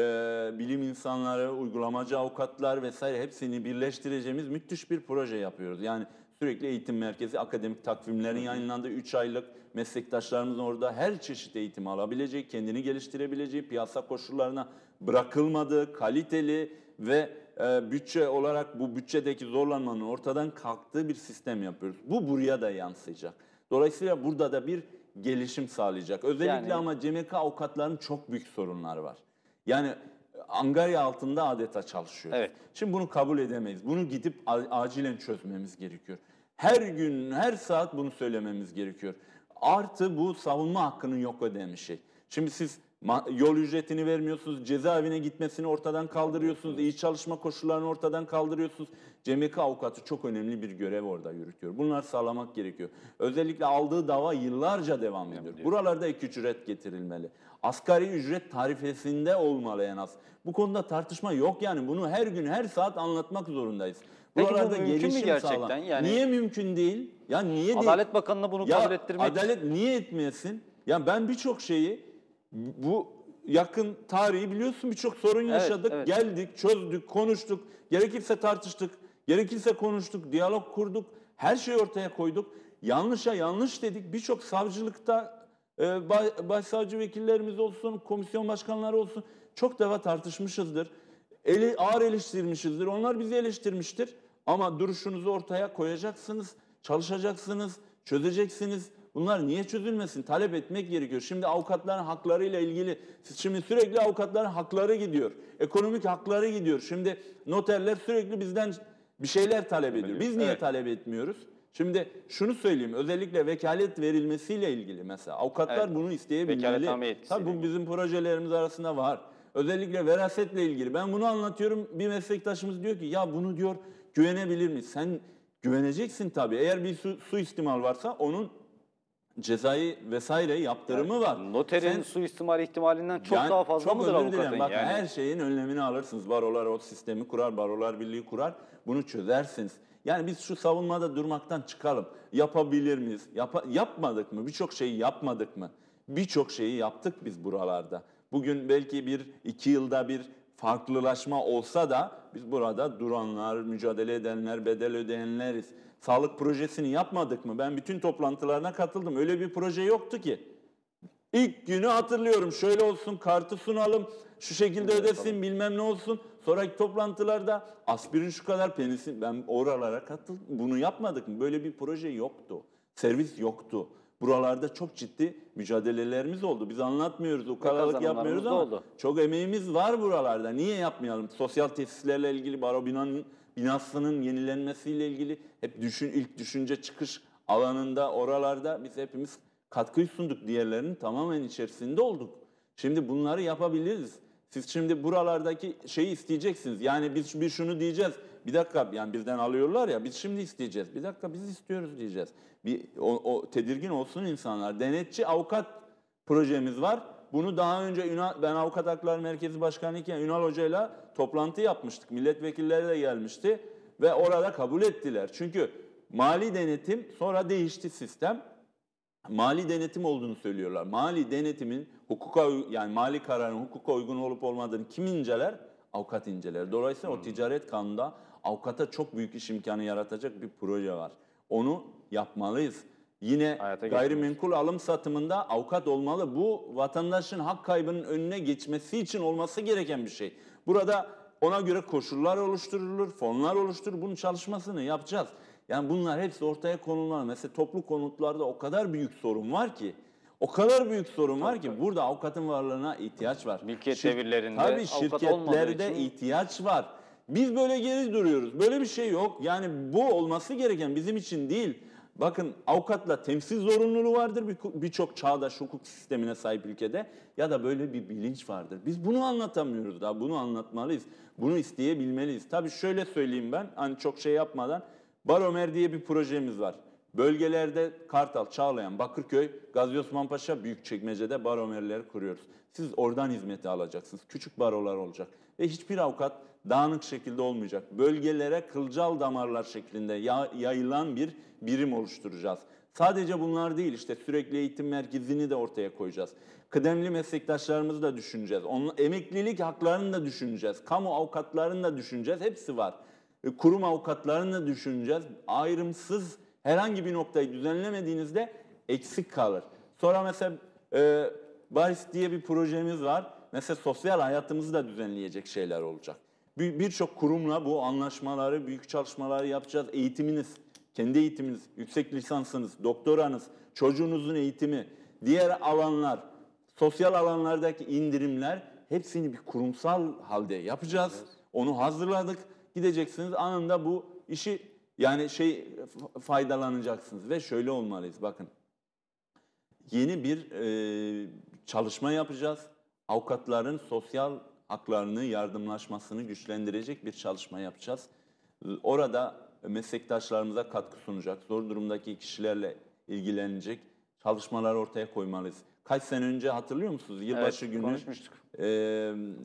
bilim insanları, uygulamacı avukatlar vesaire hepsini birleştireceğimiz müthiş bir proje yapıyoruz. Yani Sürekli eğitim merkezi, akademik takvimlerin yayınlandığı 3 aylık meslektaşlarımızın orada her çeşit eğitim alabileceği, kendini geliştirebileceği, piyasa koşullarına bırakılmadığı, kaliteli ve e, bütçe olarak bu bütçedeki zorlanmanın ortadan kalktığı bir sistem yapıyoruz. Bu buraya da yansıyacak. Dolayısıyla burada da bir gelişim sağlayacak. Özellikle Yani- ama CMK avukatların çok büyük sorunları var. Yani angarya altında adeta çalışıyoruz. Evet. Şimdi bunu kabul edemeyiz. Bunu gidip acilen çözmemiz gerekiyor. Her gün, her saat bunu söylememiz gerekiyor. Artı bu savunma hakkının yok ödemişi. Şimdi siz yol ücretini vermiyorsunuz, cezaevine gitmesini ortadan kaldırıyorsunuz, iyi çalışma koşullarını ortadan kaldırıyorsunuz. CMK avukatı çok önemli bir görev orada yürütüyor. Bunlar sağlamak gerekiyor. Özellikle aldığı dava yıllarca devam ediyor. Buralarda ek ücret getirilmeli. Asgari ücret tarifesinde olmalı en az. Bu konuda tartışma yok yani. Bunu her gün, her saat anlatmak zorundayız. Peki bu Buralarda mümkün mü gelişim gerçekten? sağlan- Yani- Niye mümkün değil? Ya niye değil? Adalet Bakanı'na bunu Ya kabul ettirmek adalet niye etmeyesin? Ya ben birçok şeyi bu yakın tarihi biliyorsun birçok sorun yaşadık. evet. Geldik, çözdük, konuştuk. Gerekirse tartıştık. Gerekirse konuştuk, diyalog kurduk. Her şeyi ortaya koyduk. Yanlışa yanlış dedik. Birçok savcılıkta başsavcı vekillerimiz olsun, komisyon başkanları olsun çok defa tartışmışızdır. Eli, ağır eleştirmişizdir. Onlar bizi eleştirmiştir. Ama duruşunuzu ortaya koyacaksınız, çalışacaksınız, çözeceksiniz. Bunlar niye çözülmesin? Talep etmek gerekiyor. Şimdi avukatların haklarıyla ilgili, şimdi sürekli avukatların hakları gidiyor. Ekonomik hakları gidiyor. Şimdi noterler sürekli bizden bir şeyler talep ediyor. Biz niye Evet. talep etmiyoruz? Şimdi şunu söyleyeyim, özellikle vekalet verilmesiyle ilgili mesela avukatlar Evet. bunu isteyebilmeli. Tabii bu bizim projelerimiz arasında var. Özellikle verasetle ilgili. Ben bunu anlatıyorum. Bir meslektaşımız diyor ki ya bunu diyor güvenebilir miyiz? Sen güveneceksin tabii. Eğer bir su, suistimal varsa onun cezai vesaire yaptırımı var. noterin Sen- suistimal ihtimalinden çok yani daha fazla çok mıdır özür dilerim. avukatın? Bak yani? her şeyin önlemini alırsınız. Barolar o sistemi kurar, barolar birliği kurar. Bunu çözersiniz. Yani biz şu savunmada durmaktan çıkalım. Yapabilir miyiz? Yapa- yapmadık mı? Birçok şeyi yapmadık mı? Birçok şeyi yaptık biz buralarda. Bugün belki bir iki yılda bir farklılaşma olsa da biz burada duranlar, mücadele edenler, bedel ödeyenleriz. Sağlık projesini yapmadık mı? Ben bütün toplantılarına katıldım. Öyle bir proje yoktu ki. İlk günü hatırlıyorum. Şöyle olsun, kartı sunalım, şu şekilde ödesin, bilmem ne olsun. Sonraki toplantılarda aspirin şu kadar penisin. Ben oralara katıldım. Bunu yapmadık mı? Böyle bir proje yoktu. Servis yoktu. Buralarda çok ciddi mücadelelerimiz oldu. Biz anlatmıyoruz, ukalalık kazanımlarımız yapmıyoruz ama oldu. çok emeğimiz var buralarda. Niye yapmayalım? Sosyal tesislerle ilgili, baro binanın, binasının yenilenmesiyle ilgili hep düşün, ilk düşünce çıkış alanında, oralarda biz hepimiz katkıyı sunduk. Diğerlerinin tamamen içerisinde olduk. Şimdi bunları yapabiliriz. Siz şimdi buralardaki şeyi isteyeceksiniz. Yani biz bir şunu diyeceğiz. Bir dakika yani bizden alıyorlar ya biz şimdi isteyeceğiz. Bir dakika biz istiyoruz diyeceğiz. Bir o, o tedirgin olsun insanlar. Denetçi avukat projemiz var. Bunu daha önce Ünal, ben Avukat Hakları Merkezi Başkanı iken Ünal Hoca'yla toplantı yapmıştık. Milletvekilleri de gelmişti ve orada kabul ettiler. Çünkü mali denetim sonra değişti sistem. Mali denetim olduğunu söylüyorlar. Mali denetimin hukuka yani mali kararın hukuka uygun olup olmadığını kim inceler? Avukat inceler. Dolayısıyla o ticaret kanunda avukata çok büyük iş imkanı yaratacak bir proje var. Onu yapmalıyız. Yine Hayata gayrimenkul alım satımında avukat olmalı. Bu vatandaşın hak kaybının önüne geçmesi için olması gereken bir şey. Burada ona göre koşullar oluşturulur, fonlar oluşturulur. Bunun çalışmasını yapacağız. Yani bunlar hepsi ortaya konulmalı. Mesela toplu konutlarda o kadar büyük sorun var ki, o kadar büyük sorun var ki burada avukatın varlığına ihtiyaç var. Mülkiyet Şir- devirlerinde Tabii avukat olmadığı şirketlerde için- ihtiyaç var. Biz böyle geri duruyoruz. Böyle bir şey yok. Yani bu olması gereken bizim için değil. Bakın avukatla temsil zorunluluğu vardır bir- birçok çağdaş hukuk sistemine sahip ülkede ya da böyle bir bilinç vardır. Biz bunu anlatamıyoruz daha. Bunu anlatmalıyız. Bunu isteyebilmeliyiz. Tabii şöyle söyleyeyim ben hani çok şey yapmadan Baromer diye bir projemiz var. Bölgelerde Kartal, Çağlayan, Bakırköy, Gazi Osman Paşa, Büyükçekmece'de baromerleri kuruyoruz. Siz oradan hizmeti alacaksınız. Küçük barolar olacak. Ve hiçbir avukat dağınık şekilde olmayacak. Bölgelere kılcal damarlar şeklinde ya- yayılan bir birim oluşturacağız. Sadece bunlar değil işte sürekli eğitim merkezini de ortaya koyacağız. Kıdemli meslektaşlarımızı da düşüneceğiz. Onun emeklilik haklarını da düşüneceğiz. Kamu avukatlarını da düşüneceğiz. Hepsi var. e, kurum avukatlarını düşüneceğiz. Ayrımsız herhangi bir noktayı düzenlemediğinizde eksik kalır. Sonra mesela e, Baris diye bir projemiz var. Mesela sosyal hayatımızı da düzenleyecek şeyler olacak. Bir- Birçok kurumla bu anlaşmaları, büyük çalışmaları yapacağız. Eğitiminiz, kendi eğitiminiz, yüksek lisansınız, doktoranız, çocuğunuzun eğitimi, diğer alanlar, sosyal alanlardaki indirimler hepsini bir kurumsal halde yapacağız. Onu hazırladık. Gideceksiniz anında bu işi yani şey faydalanacaksınız ve şöyle olmalıyız bakın. Yeni bir e, çalışma yapacağız. Avukatların sosyal haklarını, yardımlaşmasını güçlendirecek bir çalışma yapacağız. Orada meslektaşlarımıza katkı sunacak, zor durumdaki kişilerle ilgilenecek çalışmalar ortaya koymalıyız. Kaç sene önce hatırlıyor musunuz? Yılbaşı Evet, günü konuşmuştuk. e,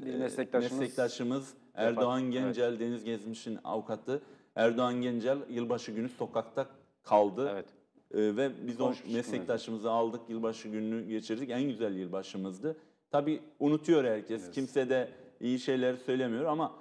Bir meslektaşımız meslektaşımız Erdoğan Gencel, Deniz Gezmiş'in avukatı Erdoğan Gencel yılbaşı günü sokakta kaldı. Evet. Ee, ve biz o Konuşmuştuk, meslektaşımızı aldık, yılbaşı gününü geçirdik. En güzel yılbaşımızdı. Tabii unutuyor herkes. Kimse de iyi şeyler söylemiyor ama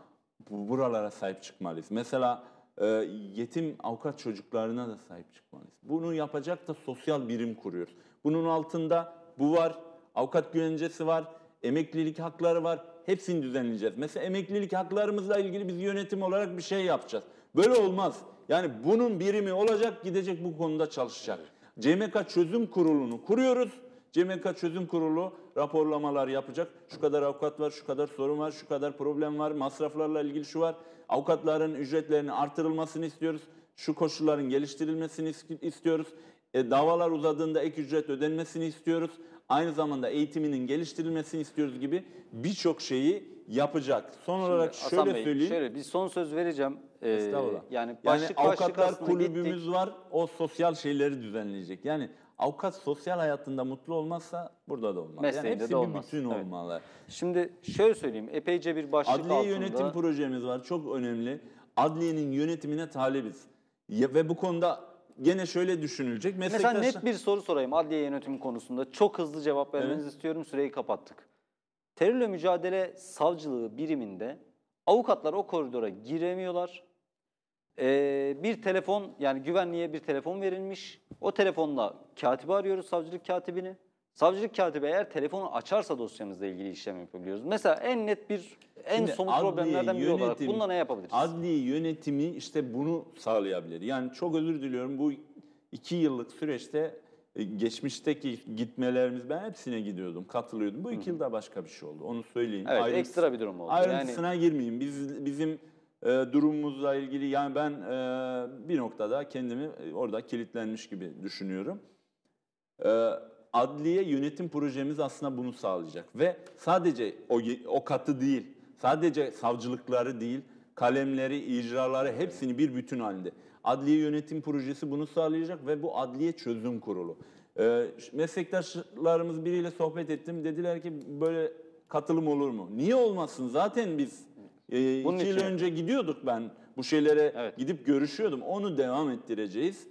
bu- buralara sahip çıkmalıyız. Mesela e, yetim avukat çocuklarına da sahip çıkmalıyız. Bunu yapacak da sosyal birim kuruyoruz. Bunun altında bu var, avukat güvencesi var, emeklilik hakları var. Hepsini düzenleyeceğiz. Mesela emeklilik haklarımızla ilgili biz yönetim olarak bir şey yapacağız. Böyle olmaz. Yani bunun birimi olacak, gidecek bu konuda çalışacak. CMK Çözüm Kurulu'nu kuruyoruz. CMK Çözüm Kurulu raporlamalar yapacak. Şu kadar avukat var, şu kadar sorun var, şu kadar problem var, masraflarla ilgili şu var. Avukatların ücretlerinin artırılmasını istiyoruz. Şu koşulların geliştirilmesini is- istiyoruz. E, davalar uzadığında ek ücret ödenmesini istiyoruz. Aynı zamanda eğitiminin geliştirilmesini istiyoruz gibi birçok şeyi yapacak. Son olarak Hasan şöyle Bey, söyleyeyim. Şöyle bir son söz vereceğim. Ee, Estağfurullah. Yani Yani başlık başlık avukatlar aslında kulübümüz gittik. var. O sosyal şeyleri düzenleyecek. Yani avukat sosyal hayatında mutlu olmazsa burada da olmaz. Mesleğinde yani hepsi de bir olmaz. bütün Evet. olmalı. Şimdi şöyle söyleyeyim. Epeyce bir başlık Adliye altında. yönetim projemiz var. Çok önemli. Adliyenin yönetimine talibiz. Ya, ve bu konuda gene şöyle düşünülecek. Mesela Meslektaşlar- net bir soru sorayım adliye yönetimi konusunda. Çok hızlı cevap vermenizi istiyorum. Süreyi kapattık. Terörle mücadele savcılığı biriminde avukatlar o koridora giremiyorlar. Ee, bir telefon yani güvenliğe bir telefon verilmiş. O telefonla katibi arıyoruz savcılık katibini. Savcılık katibi eğer telefonu açarsa dosyamızla ilgili işlem yapabiliyoruz. Mesela en net bir en Şimdi somut problemlerden biri olarak yönetim- bunda ne yapabiliriz? Adliye yönetimi işte bunu sağlayabilir. Yani çok özür diliyorum bu iki yıllık süreçte geçmişteki gitmelerimiz ben hepsine gidiyordum, katılıyordum. Bu iki yılda başka bir şey oldu. Onu söyleyeyim. evet Ayrıntı- ekstra bir durum oldu. Ayrıntısına girmeyeyim. Biz bizim e, durumumuzla ilgili yani ben e, bir noktada kendimi e, orada kilitlenmiş gibi düşünüyorum. E, adliye yönetim projemiz aslında bunu sağlayacak ve sadece o o katı değil, sadece savcılıkları değil, kalemleri, icraları hepsini bir bütün halinde. Adliye yönetim projesi bunu sağlayacak ve bu adliye çözüm kurulu. E, meslektaşlarımız biriyle sohbet ettim. Dediler ki böyle katılım olur mu? Niye olmasın? Zaten biz e, Bunun iki yıl için. önce gidiyorduk ben bu şeylere Evet. gidip görüşüyordum. Onu devam ettireceğiz.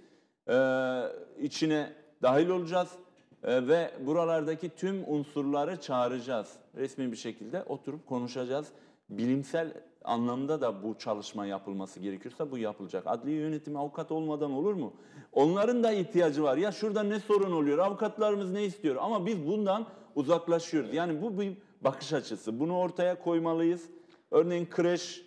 Ee, içine dahil olacağız Ee, ve buralardaki tüm unsurları çağıracağız. Resmi bir şekilde oturup konuşacağız. Bilimsel anlamda da bu çalışma yapılması gerekiyorsa bu yapılacak. Adliye yönetimi avukat olmadan olur mu? Onların da ihtiyacı var. Ya şurada ne sorun oluyor? Avukatlarımız ne istiyor? Ama biz bundan uzaklaşıyoruz. Yani bu bir bakış açısı. Bunu ortaya koymalıyız. Örneğin kreş,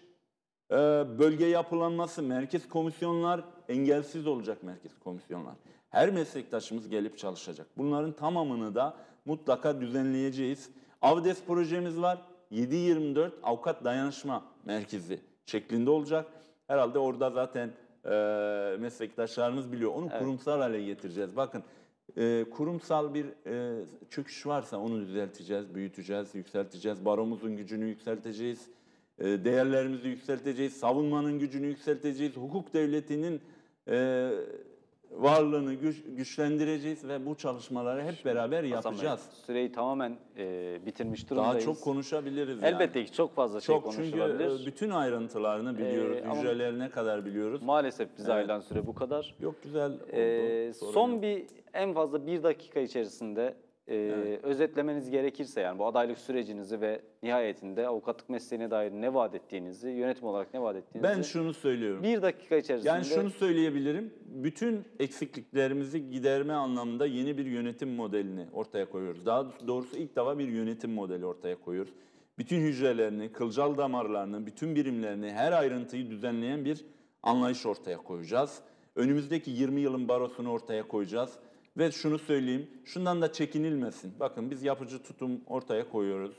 ee, bölge yapılanması, merkez komisyonlar engelsiz olacak merkez komisyonlar. Her meslektaşımız gelip çalışacak. Bunların tamamını da mutlaka düzenleyeceğiz. Avdes projemiz var. 7-24 avukat dayanışma merkezi şeklinde olacak. Herhalde orada zaten e, meslektaşlarımız biliyor. Onu kurumsal hale getireceğiz. Bakın e, kurumsal bir e, çöküş varsa onu düzelteceğiz, büyüteceğiz, yükselteceğiz. Baromuzun gücünü yükselteceğiz. E, değerlerimizi yükselteceğiz, savunmanın gücünü yükselteceğiz, hukuk devletinin e, varlığını güç- güçlendireceğiz ve bu çalışmaları hep beraber Hasan Bey, yapacağız. süreyi tamamen e, bitirmiş Daha durumdayız. çok konuşabiliriz yani. Elbette ki çok fazla şey Çok çünkü konuşulabilir. e, bütün ayrıntılarını biliyoruz, Ee, hücrelerine kadar biliyoruz. Maalesef bize Evet. ayrılan süre bu kadar. Yok güzel oldu. Ee, son bir en fazla bir dakika içerisinde e, özetlemeniz gerekirse yani bu adaylık sürecinizi ve nihayetinde avukatlık mesleğine dair ne vaat ettiğinizi, yönetim olarak ne vaat ettiğinizi Ben şunu söylüyorum. bir dakika içerisinde Yani şunu söyleyebilirim. Bütün eksikliklerimizi giderme anlamında yeni bir yönetim modelini ortaya koyuyoruz. Daha doğrusu ilk defa bir yönetim modeli ortaya koyuyoruz. Bütün hücrelerini, kılcal damarlarını, bütün birimlerini, her ayrıntıyı düzenleyen bir anlayış ortaya koyacağız. Önümüzdeki 20 yılın barosunu ortaya koyacağız. Ve şunu söyleyeyim, şundan da çekinilmesin. Bakın biz yapıcı tutum ortaya koyuyoruz.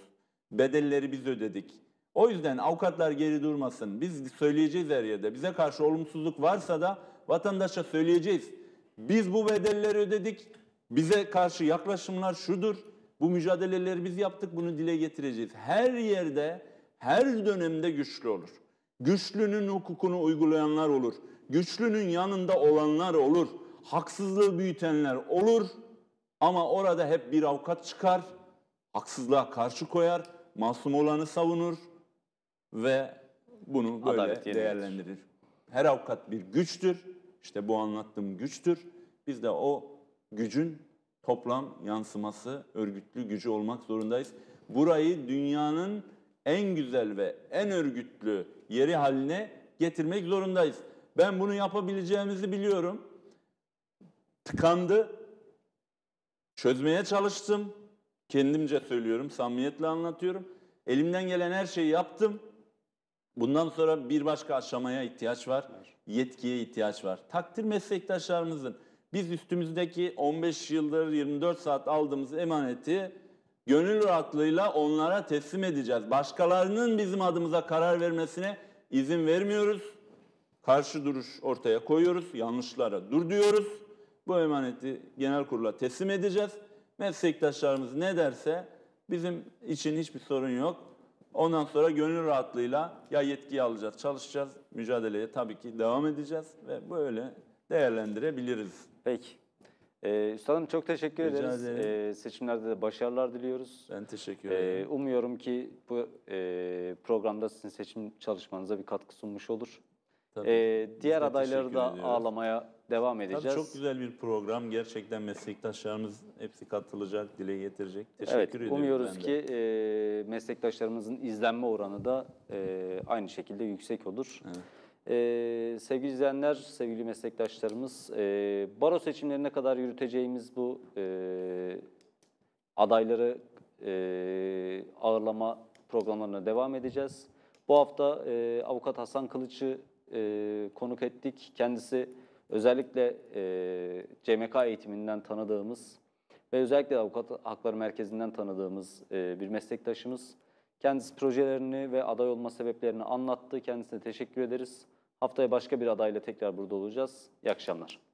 Bedelleri biz ödedik. O yüzden avukatlar geri durmasın. Biz söyleyeceğiz her yerde. Bize karşı olumsuzluk varsa da vatandaşa söyleyeceğiz. Biz bu bedelleri ödedik. Bize karşı yaklaşımlar şudur. Bu mücadeleleri biz yaptık. Bunu dile getireceğiz. Her yerde, her dönemde güçlü olur. Güçlünün hukukunu uygulayanlar olur. Güçlünün yanında olanlar olur. Haksızlığı büyütenler olur. Ama orada hep bir avukat çıkar. Haksızlığa karşı koyar. Masum olanı savunur ve bunu böyle Adalet değerlendirir. Her avukat bir güçtür. İşte bu anlattığım güçtür. Biz de o gücün toplam yansıması, örgütlü gücü olmak zorundayız. Burayı dünyanın en güzel ve en örgütlü yeri haline getirmek zorundayız. Ben bunu yapabileceğimizi biliyorum. Tıkandı. Çözmeye çalıştım. Kendimce söylüyorum, samimiyetle anlatıyorum. Elimden gelen her şeyi yaptım. Bundan sonra bir başka aşamaya ihtiyaç var. Yetkiye ihtiyaç var. Takdir meslektaşlarımızın biz üstümüzdeki 15 yıldır 24 saat aldığımız emaneti gönül rahatlığıyla onlara teslim edeceğiz. Başkalarının bizim adımıza karar vermesine izin vermiyoruz. Karşı duruş ortaya koyuyoruz. Yanlışlara dur diyoruz. Bu emaneti genel kurula teslim edeceğiz. Meslektaşlarımız ne derse bizim için hiçbir sorun yok. Ondan sonra gönül rahatlığıyla ya yetkiyi alacağız, çalışacağız, mücadeleye tabii ki devam edeceğiz ve böyle değerlendirebiliriz. Peki. Ee, Üstadım çok teşekkür Rica ederiz. Ee, seçimlerde de başarılar diliyoruz. Ben teşekkür Ee, ederim. umuyorum ki bu e, programda sizin seçim çalışmanıza bir katkı sunmuş olur. Tabii. Ee, Biz diğer de adayları teşekkür da ediyoruz. ağlamaya devam Tabii edeceğiz. çok güzel bir program. Gerçekten meslektaşlarımız hepsi katılacak, dile getirecek. Teşekkür Evet, ediyorum. umuyoruz ben de. ki e, meslektaşlarımızın izlenme oranı da e, aynı şekilde yüksek olur. Evet. E, sevgili izleyenler, sevgili meslektaşlarımız, e, baro seçimlerine kadar yürüteceğimiz bu e, adayları e, ağırlama programlarına devam edeceğiz. Bu hafta e, Avukat Hasan Kılıç'ı e, konuk ettik. Kendisi özellikle e, CMK eğitiminden tanıdığımız ve özellikle Avukat Hakları Merkezi'nden tanıdığımız e, bir meslektaşımız. Kendisi projelerini ve aday olma sebeplerini anlattı. Kendisine teşekkür ederiz. Haftaya başka bir adayla tekrar burada olacağız. İyi akşamlar.